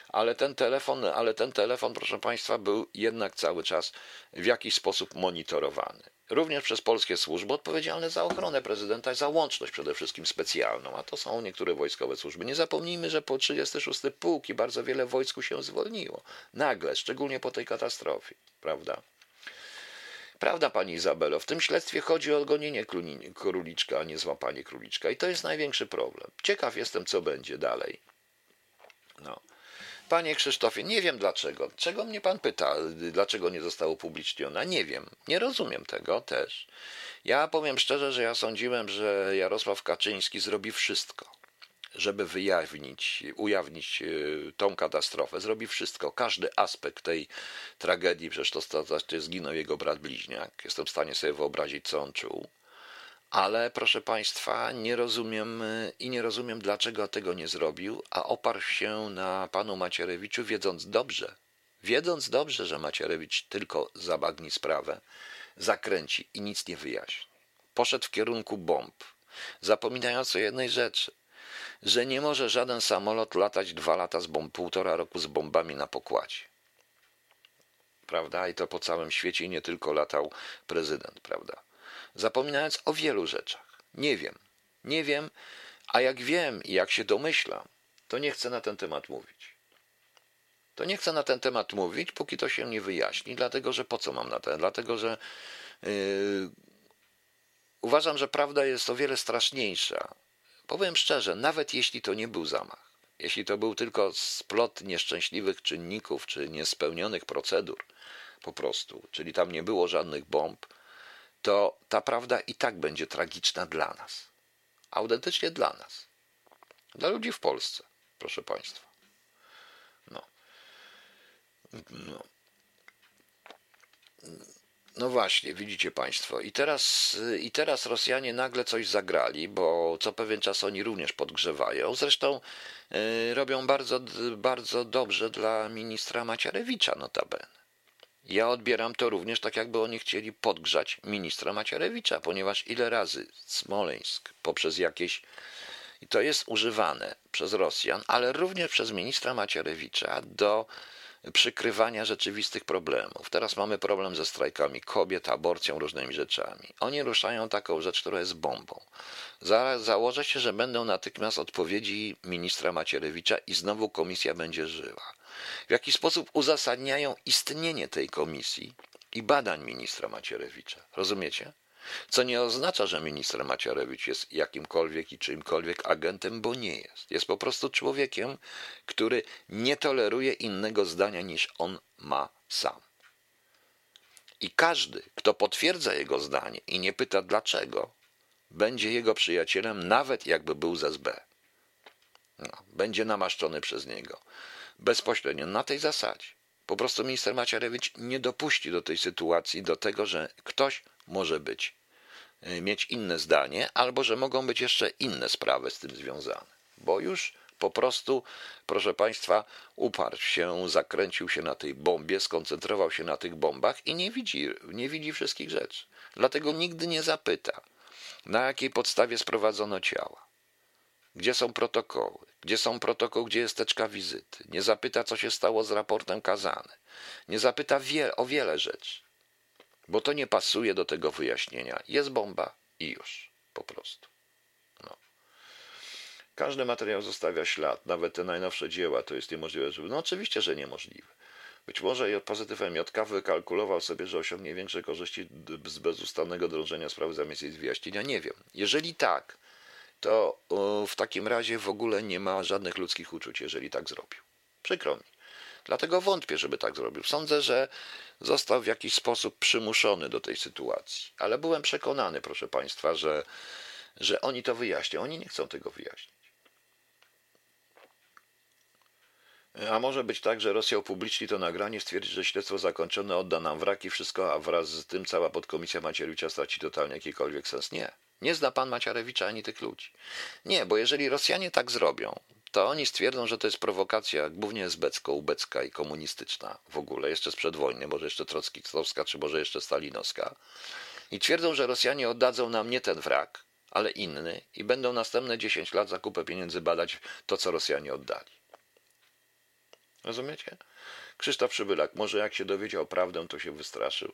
ale ten telefon, ale ten telefon, proszę Państwa, był jednak cały czas w jakiś sposób monitorowany. Również przez polskie służby odpowiedzialne za ochronę prezydenta za łączność przede wszystkim specjalną, a to są niektóre wojskowe służby. Nie zapomnijmy, że po 36 pułki bardzo wiele wojsku się zwolniło. Nagle, szczególnie po tej katastrofie, prawda? Prawda, pani Izabelo, w tym śledztwie chodzi o gonienie króliczka, a nie złapanie króliczka. I to jest największy problem. Ciekaw jestem, co będzie dalej. No. Panie Krzysztofie, nie wiem dlaczego. Czego mnie pan pyta, dlaczego nie zostało upublicznione? Nie wiem. Nie rozumiem tego też. Ja powiem szczerze, że ja sądziłem, że Jarosław Kaczyński zrobi wszystko żeby wyjawnić, ujawnić e, tą katastrofę, zrobi wszystko, każdy aspekt tej tragedii, przecież to, to, to zginął jego brat bliźniak, jestem w stanie sobie wyobrazić, co on czuł, ale proszę Państwa, nie rozumiem e, i nie rozumiem, dlaczego tego nie zrobił, a oparł się na panu Macierewiczu, wiedząc dobrze, wiedząc dobrze, że Macierewicz tylko zabagni sprawę, zakręci i nic nie wyjaśni. Poszedł w kierunku bomb, zapominając o jednej rzeczy że nie może żaden samolot latać dwa lata z bomb, półtora roku z bombami na pokładzie. Prawda? I to po całym świecie i nie tylko latał prezydent, prawda? Zapominając o wielu rzeczach. Nie wiem. Nie wiem, a jak wiem i jak się domyślam, to nie chcę na ten temat mówić. To nie chcę na ten temat mówić, póki to się nie wyjaśni, dlatego że po co mam na ten? Dlatego że yy, uważam, że prawda jest o wiele straszniejsza Powiem szczerze, nawet jeśli to nie był zamach, jeśli to był tylko splot nieszczęśliwych czynników czy niespełnionych procedur, po prostu, czyli tam nie było żadnych bomb, to ta prawda i tak będzie tragiczna dla nas. Autentycznie dla nas. Dla ludzi w Polsce, proszę Państwa. No. no. No właśnie, widzicie Państwo. I teraz, I teraz Rosjanie nagle coś zagrali, bo co pewien czas oni również podgrzewają. Zresztą yy, robią bardzo, bardzo dobrze dla ministra Macierewicza notabene. Ja odbieram to również tak, jakby oni chcieli podgrzać ministra Macierewicza, ponieważ ile razy Smoleńsk poprzez jakieś. I to jest używane przez Rosjan, ale również przez ministra Macierewicza do przykrywania rzeczywistych problemów. Teraz mamy problem ze strajkami kobiet, aborcją, różnymi rzeczami. Oni ruszają taką rzecz, która jest bombą. Za, założę się, że będą natychmiast odpowiedzi ministra Macierewicza i znowu komisja będzie żyła. W jaki sposób uzasadniają istnienie tej komisji i badań ministra Macierewicza. Rozumiecie? Co nie oznacza, że minister Macierewicz jest jakimkolwiek i czymkolwiek agentem, bo nie jest. Jest po prostu człowiekiem, który nie toleruje innego zdania niż on ma sam. I każdy, kto potwierdza jego zdanie i nie pyta dlaczego, będzie jego przyjacielem, nawet jakby był z SB. No, będzie namaszczony przez niego. Bezpośrednio na tej zasadzie. Po prostu minister Macierewicz nie dopuści do tej sytuacji, do tego, że ktoś może być mieć inne zdanie, albo że mogą być jeszcze inne sprawy z tym związane. Bo już po prostu, proszę Państwa, uparł się, zakręcił się na tej bombie, skoncentrował się na tych bombach i nie widzi, nie widzi wszystkich rzeczy. Dlatego nigdy nie zapyta, na jakiej podstawie sprowadzono ciała, gdzie są protokoły, gdzie są protokół, gdzie jest teczka wizyty, nie zapyta, co się stało z raportem kazany, nie zapyta wie, o wiele rzeczy bo to nie pasuje do tego wyjaśnienia. Jest bomba i już, po prostu. No. Każdy materiał zostawia ślad, nawet te najnowsze dzieła, to jest niemożliwe, żeby... No oczywiście, że niemożliwe. Być może pozytyw MJK wykalkulował sobie, że osiągnie większe korzyści z bezustannego drążenia sprawy zamiast jej wyjaśnienia. Nie wiem. Jeżeli tak, to w takim razie w ogóle nie ma żadnych ludzkich uczuć, jeżeli tak zrobił. Przykro mi. Dlatego wątpię, żeby tak zrobił. Sądzę, że został w jakiś sposób przymuszony do tej sytuacji. Ale byłem przekonany, proszę Państwa, że, że oni to wyjaśnią. Oni nie chcą tego wyjaśnić. A może być tak, że Rosja upubliczni to nagranie, stwierdzi, że śledztwo zakończone, odda nam wraki, wszystko, a wraz z tym cała podkomisja Macierewicza straci totalnie jakikolwiek sens. Nie. Nie zna pan Macierewicza ani tych ludzi. Nie, bo jeżeli Rosjanie tak zrobią, to oni stwierdzą, że to jest prowokacja głównie esbecko-ubecka i komunistyczna w ogóle, jeszcze sprzed wojny, może jeszcze trockistowska, czy może jeszcze stalinowska. I twierdzą, że Rosjanie oddadzą nam nie ten wrak, ale inny i będą następne 10 lat za kupę pieniędzy badać to, co Rosjanie oddali. Rozumiecie? Krzysztof Przybylak, może jak się dowiedział prawdę, to się wystraszył.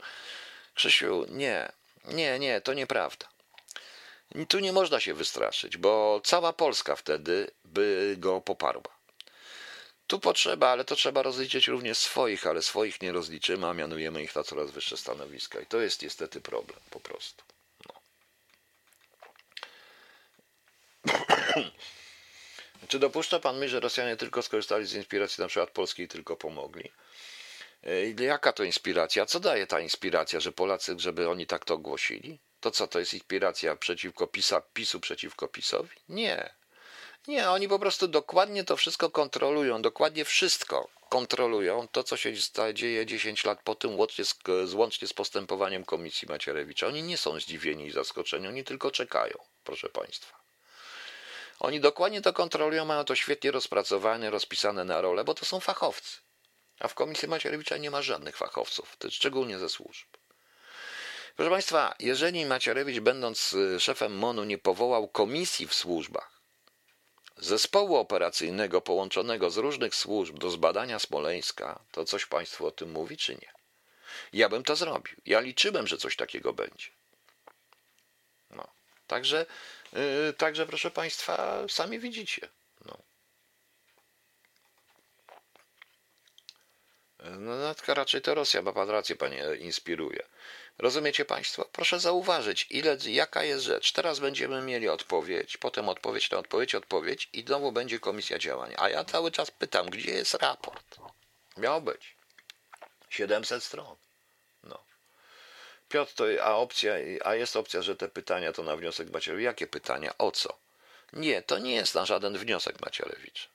Krzysiu, nie, nie, nie, to nieprawda. Tu nie można się wystraszyć, bo cała Polska wtedy by go poparła. Tu potrzeba, ale to trzeba rozliczyć również swoich, ale swoich nie rozliczymy, a mianujemy ich na coraz wyższe stanowiska. I to jest niestety problem, po prostu. No. Czy dopuszcza pan myśl, że Rosjanie tylko skorzystali z inspiracji na przykład polskiej i tylko pomogli? Jaka to inspiracja? Co daje ta inspiracja, że Polacy, żeby oni tak to ogłosili? To co, to jest inspiracja przeciwko PiSa, PiSu przeciwko PiSowi? Nie. Nie, oni po prostu dokładnie to wszystko kontrolują, dokładnie wszystko kontrolują. To, co się dzieje 10 lat po tym, łącznie z, łącznie z postępowaniem Komisji Macierewicza. Oni nie są zdziwieni i zaskoczeni, oni tylko czekają, proszę Państwa. Oni dokładnie to kontrolują, mają to świetnie rozpracowane, rozpisane na rolę, bo to są fachowcy. A w Komisji Macierewicza nie ma żadnych fachowców, szczególnie ze służb. Proszę Państwa, jeżeli Macierewicz, będąc y, szefem MONU, nie powołał komisji w służbach, zespołu operacyjnego połączonego z różnych służb do zbadania Smoleńska, to coś Państwu o tym mówi, czy nie? Ja bym to zrobił. Ja liczyłem, że coś takiego będzie. No. Także, yy, także proszę Państwa, sami widzicie. No. No, raczej to Rosja, ma Pan rację, Panie, inspiruje. Rozumiecie Państwo? Proszę zauważyć, ile, jaka jest rzecz. Teraz będziemy mieli odpowiedź, potem odpowiedź na odpowiedź, odpowiedź i znowu będzie komisja działań. A ja cały czas pytam, gdzie jest raport? Miał być. 700 stron. No. Piotr, to, a opcja, a jest opcja, że te pytania to na wniosek Macierewicza. Jakie pytania? O co? Nie, to nie jest na żaden wniosek Macierewicza.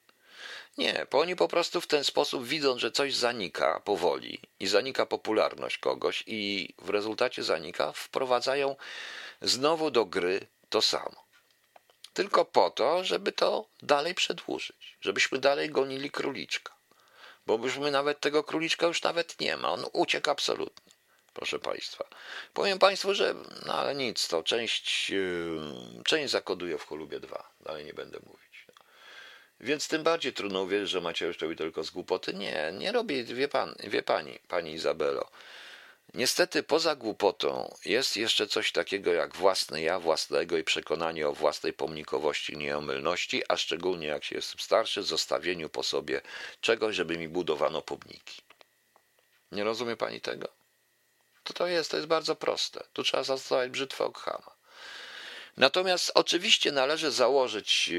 Nie, bo oni po prostu w ten sposób widzą, że coś zanika powoli i zanika popularność kogoś i w rezultacie zanika, wprowadzają znowu do gry to samo. Tylko po to, żeby to dalej przedłużyć, żebyśmy dalej gonili króliczka. Bo byśmy nawet tego króliczka już nawet nie ma, on uciekł absolutnie. Proszę Państwa. Powiem Państwu, że no ale nic, to część, yy, część zakoduje w Cholubie 2. Dalej nie będę mówić. Więc tym bardziej trudno uwierzyć, że Macierewicz robi tylko z głupoty. Nie, nie robi, wie, pan, wie pani, pani Izabelo. Niestety poza głupotą jest jeszcze coś takiego jak własne ja, własnego i przekonanie o własnej pomnikowości nieomylności, a szczególnie jak się jest starszy, zostawieniu po sobie czegoś, żeby mi budowano pomniki. Nie rozumie pani tego? To to jest, to jest bardzo proste. Tu trzeba zastosować brzytwę Okhama. Natomiast oczywiście należy założyć,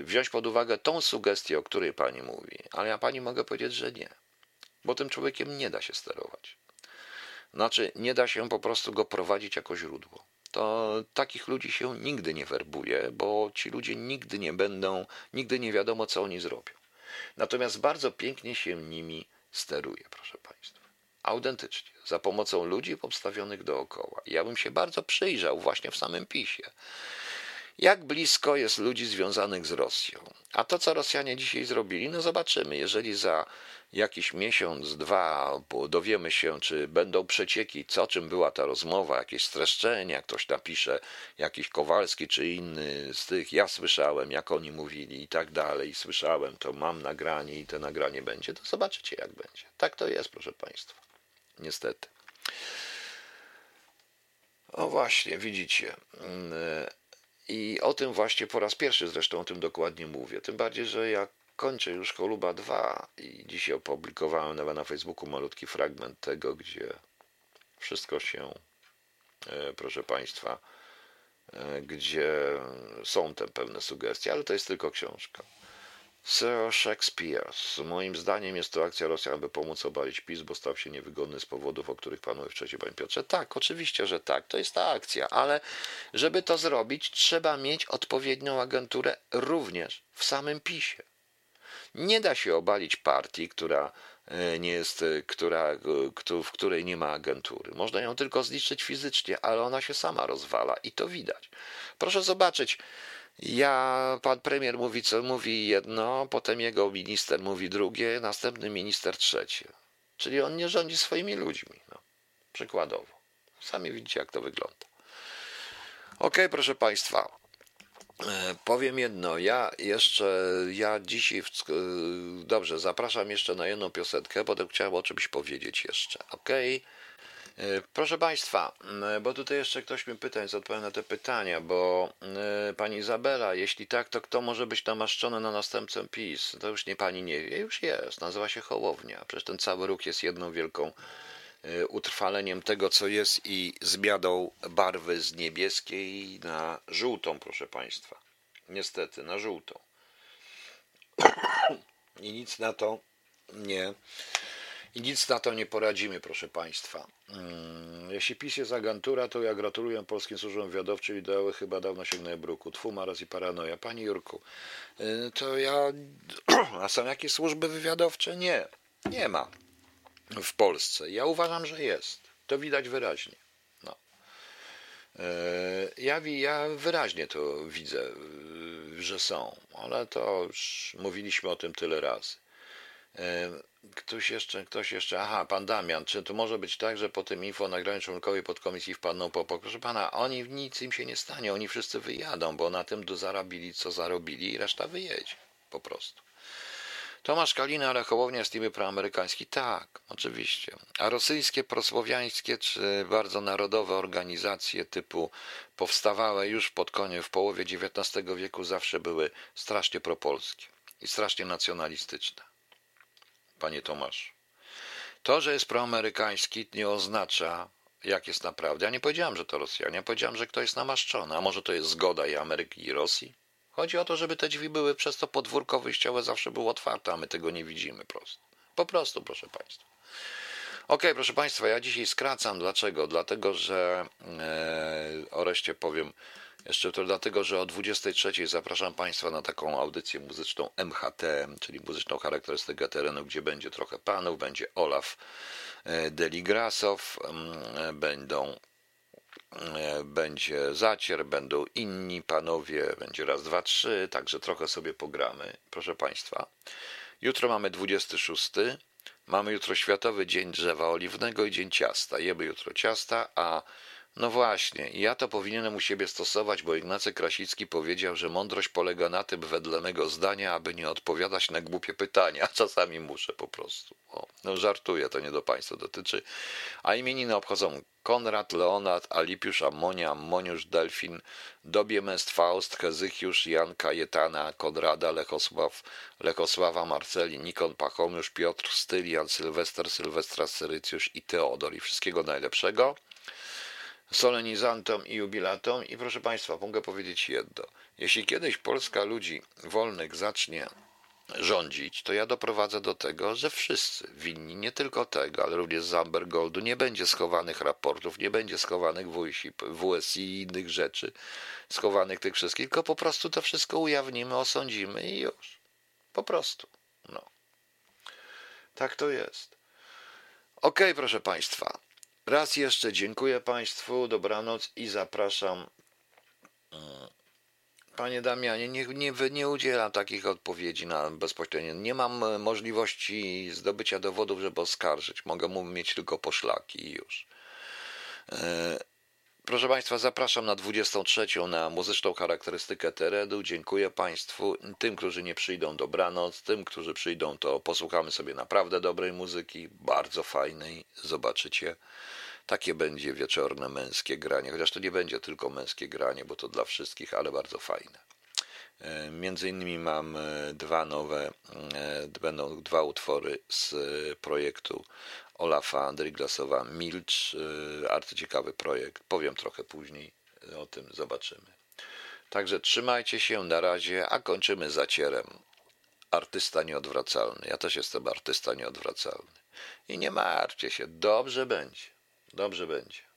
e, wziąć pod uwagę tą sugestię, o której pani mówi, ale ja pani mogę powiedzieć, że nie, bo tym człowiekiem nie da się sterować. Znaczy, nie da się po prostu go prowadzić jako źródło. To takich ludzi się nigdy nie werbuje, bo ci ludzie nigdy nie będą, nigdy nie wiadomo, co oni zrobią. Natomiast bardzo pięknie się nimi steruje, proszę Państwa. Autentycznie, za pomocą ludzi obstawionych dookoła. Ja bym się bardzo przyjrzał właśnie w samym PiSie. Jak blisko jest ludzi związanych z Rosją? A to, co Rosjanie dzisiaj zrobili, no zobaczymy. Jeżeli za jakiś miesiąc, dwa dowiemy się, czy będą przecieki, co czym była ta rozmowa, jakieś streszczenia, ktoś napisze, jakiś Kowalski czy inny z tych, ja słyszałem, jak oni mówili i tak dalej, słyszałem, to mam nagranie i to nagranie będzie, to zobaczycie, jak będzie. Tak to jest, proszę Państwa. Niestety. O właśnie, widzicie. I o tym właśnie po raz pierwszy zresztą o tym dokładnie mówię. Tym bardziej, że jak kończę już Choluba 2 i dzisiaj opublikowałem nawet na Facebooku malutki fragment tego, gdzie wszystko się, e, proszę Państwa, e, gdzie są te pewne sugestie, ale to jest tylko książka. Sir Shakespeare. Moim zdaniem jest to akcja Rosjan, aby pomóc obalić PiS, bo stał się niewygodny z powodów, o których panu wcześniej, panie Piotrze. Tak, oczywiście, że tak, to jest ta akcja, ale żeby to zrobić, trzeba mieć odpowiednią agenturę również w samym PiSie. Nie da się obalić partii, która e, nie jest, e, która, e, w której nie ma agentury. Można ją tylko zniszczyć fizycznie, ale ona się sama rozwala i to widać. Proszę zobaczyć, ja, pan premier mówi, co mówi jedno, potem jego minister mówi drugie, następny minister trzecie. Czyli on nie rządzi swoimi ludźmi. No. Przykładowo. Sami widzicie, jak to wygląda. Ok, proszę Państwa. E, powiem jedno, ja jeszcze, ja dzisiaj, e, dobrze, zapraszam jeszcze na jedną piosenkę, potem chciałem o czymś powiedzieć jeszcze, ok? Proszę Państwa, bo tutaj jeszcze ktoś mi pyta, więc odpowiem na te pytania, bo Pani Izabela, jeśli tak, to kto może być namaszczony na następcę PiS? To już nie Pani nie wie, już jest, nazywa się Hołownia, przecież ten cały ruch jest jedną wielką Y, utrwaleniem tego, co jest i zmianą barwy z niebieskiej na żółtą, proszę Państwa. Niestety, na żółtą. I nic na to nie. I nic na to nie poradzimy, proszę Państwa. Mm, jeśli PiS jest agentura, to ja gratuluję polskim służbom wywiadowczym. Ideały chyba dawno sięgnęły bruku. Tfu, maraz i paranoja. Panie Jurku, y, to ja... A są jakieś służby wywiadowcze? Nie. Nie ma w Polsce. Ja uważam, że jest. To widać wyraźnie. No. E, ja, ja wyraźnie to widzę, e, że są, ale to już mówiliśmy o tym tyle razy. E, ktoś jeszcze, ktoś jeszcze, aha, pan Damian, czy to może być tak, że po tym info nagraniu członkowie podkomisji wpadną po Proszę pana, oni nic im się nie stanie, oni wszyscy wyjadą, bo na tym zarobili, co zarobili i reszta wyjedzie, po prostu. Tomasz Kalina, ale Hołownia jest niby proamerykański. Tak, oczywiście. A rosyjskie, prosłowiańskie czy bardzo narodowe organizacje typu powstawałe już pod koniec, w połowie XIX wieku zawsze były strasznie propolskie i strasznie nacjonalistyczne. Panie Tomasz. To, że jest proamerykański nie oznacza, jak jest naprawdę. Ja nie powiedziałem, że to Rosjanie, ja powiedziałem, że ktoś jest namaszczony. A może to jest zgoda i Ameryki i Rosji? Chodzi o to, żeby te drzwi były przez to podwórko wyjściowe zawsze było otwarte, a my tego nie widzimy prosto. Po prostu, proszę Państwa. Ok, proszę Państwa, ja dzisiaj skracam. Dlaczego? Dlatego, że e, o reszcie powiem jeszcze to dlatego, że o 23 zapraszam Państwa na taką audycję muzyczną MHT, czyli muzyczną charakterystykę terenu, gdzie będzie trochę panów, będzie Olaf e, Deligrasow, będą E, będzie zacier, będą inni panowie, będzie raz, dwa, trzy, także trochę sobie pogramy, proszę Państwa. Jutro mamy 26. Mamy jutro Światowy Dzień Drzewa Oliwnego i Dzień Ciasta. Jemy jutro ciasta, a No właśnie, ja to powinienem u siebie stosować, bo Ignacy Krasicki powiedział, że mądrość polega na tym, wedle mego zdania, aby nie odpowiadać na głupie pytania. Czasami muszę po prostu. O, no żartuję, to nie do Państwa dotyczy. A imieniny obchodzą Konrad, Leonard, Alipiusz, Ammonia, Ammoniusz, Delfin, Dobiemest, Faust, Hezychiusz, Jan Kajetana, Konrada, Lechosław, Lechosława, Marceli, Nikon, Pachomiusz, Piotr, Stylian, Sylwester, Sylwestra, Syrycjusz i Teodor. I wszystkiego najlepszego solenizantom i jubilatom. I proszę Państwa, mogę powiedzieć jedno. Jeśli kiedyś Polska ludzi wolnych zacznie rządzić, to ja doprowadzę do tego, że wszyscy winni nie tylko tego, ale również z Amber Goldu nie będzie schowanych raportów, nie będzie schowanych WSI, i innych rzeczy, schowanych tych wszystkich, tylko po prostu to wszystko ujawnimy, osądzimy i już. Po prostu. No. Tak to jest. Okej, okay, proszę Państwa. Raz jeszcze dziękuję Państwu, dobranoc i zapraszam. Mm, panie Damianie, nie, nie, nie udzielam takich odpowiedzi na bezpośrednio. Nie mam e, możliwości zdobycia dowodów, żeby oskarżyć. Mogę mu mieć tylko poszlaki i już. Proszę Państwa, zapraszam na 23 na muzyczną charakterystykę Teredu. Dziękuję Państwu. Tym, którzy nie przyjdą, dobranoc. Tym, którzy przyjdą, to posłuchamy sobie naprawdę dobrej muzyki, bardzo fajnej. Zobaczycie. Takie będzie wieczorne męskie granie, chociaż to nie będzie tylko męskie granie, bo to dla wszystkich, ale bardzo fajne. E, między innymi mam e, dwa nowe, e, będą dwa utwory z projektu Olafa Andriglasowa Milcz. Arcyciekawy projekt. Powiem trochę później o tym, zobaczymy. Także trzymajcie się na razie, a kończymy zacierem. Artysta nieodwracalny. Ja też jestem artysta nieodwracalny. I nie martwcie się, dobrze będzie. Dobrze będzie.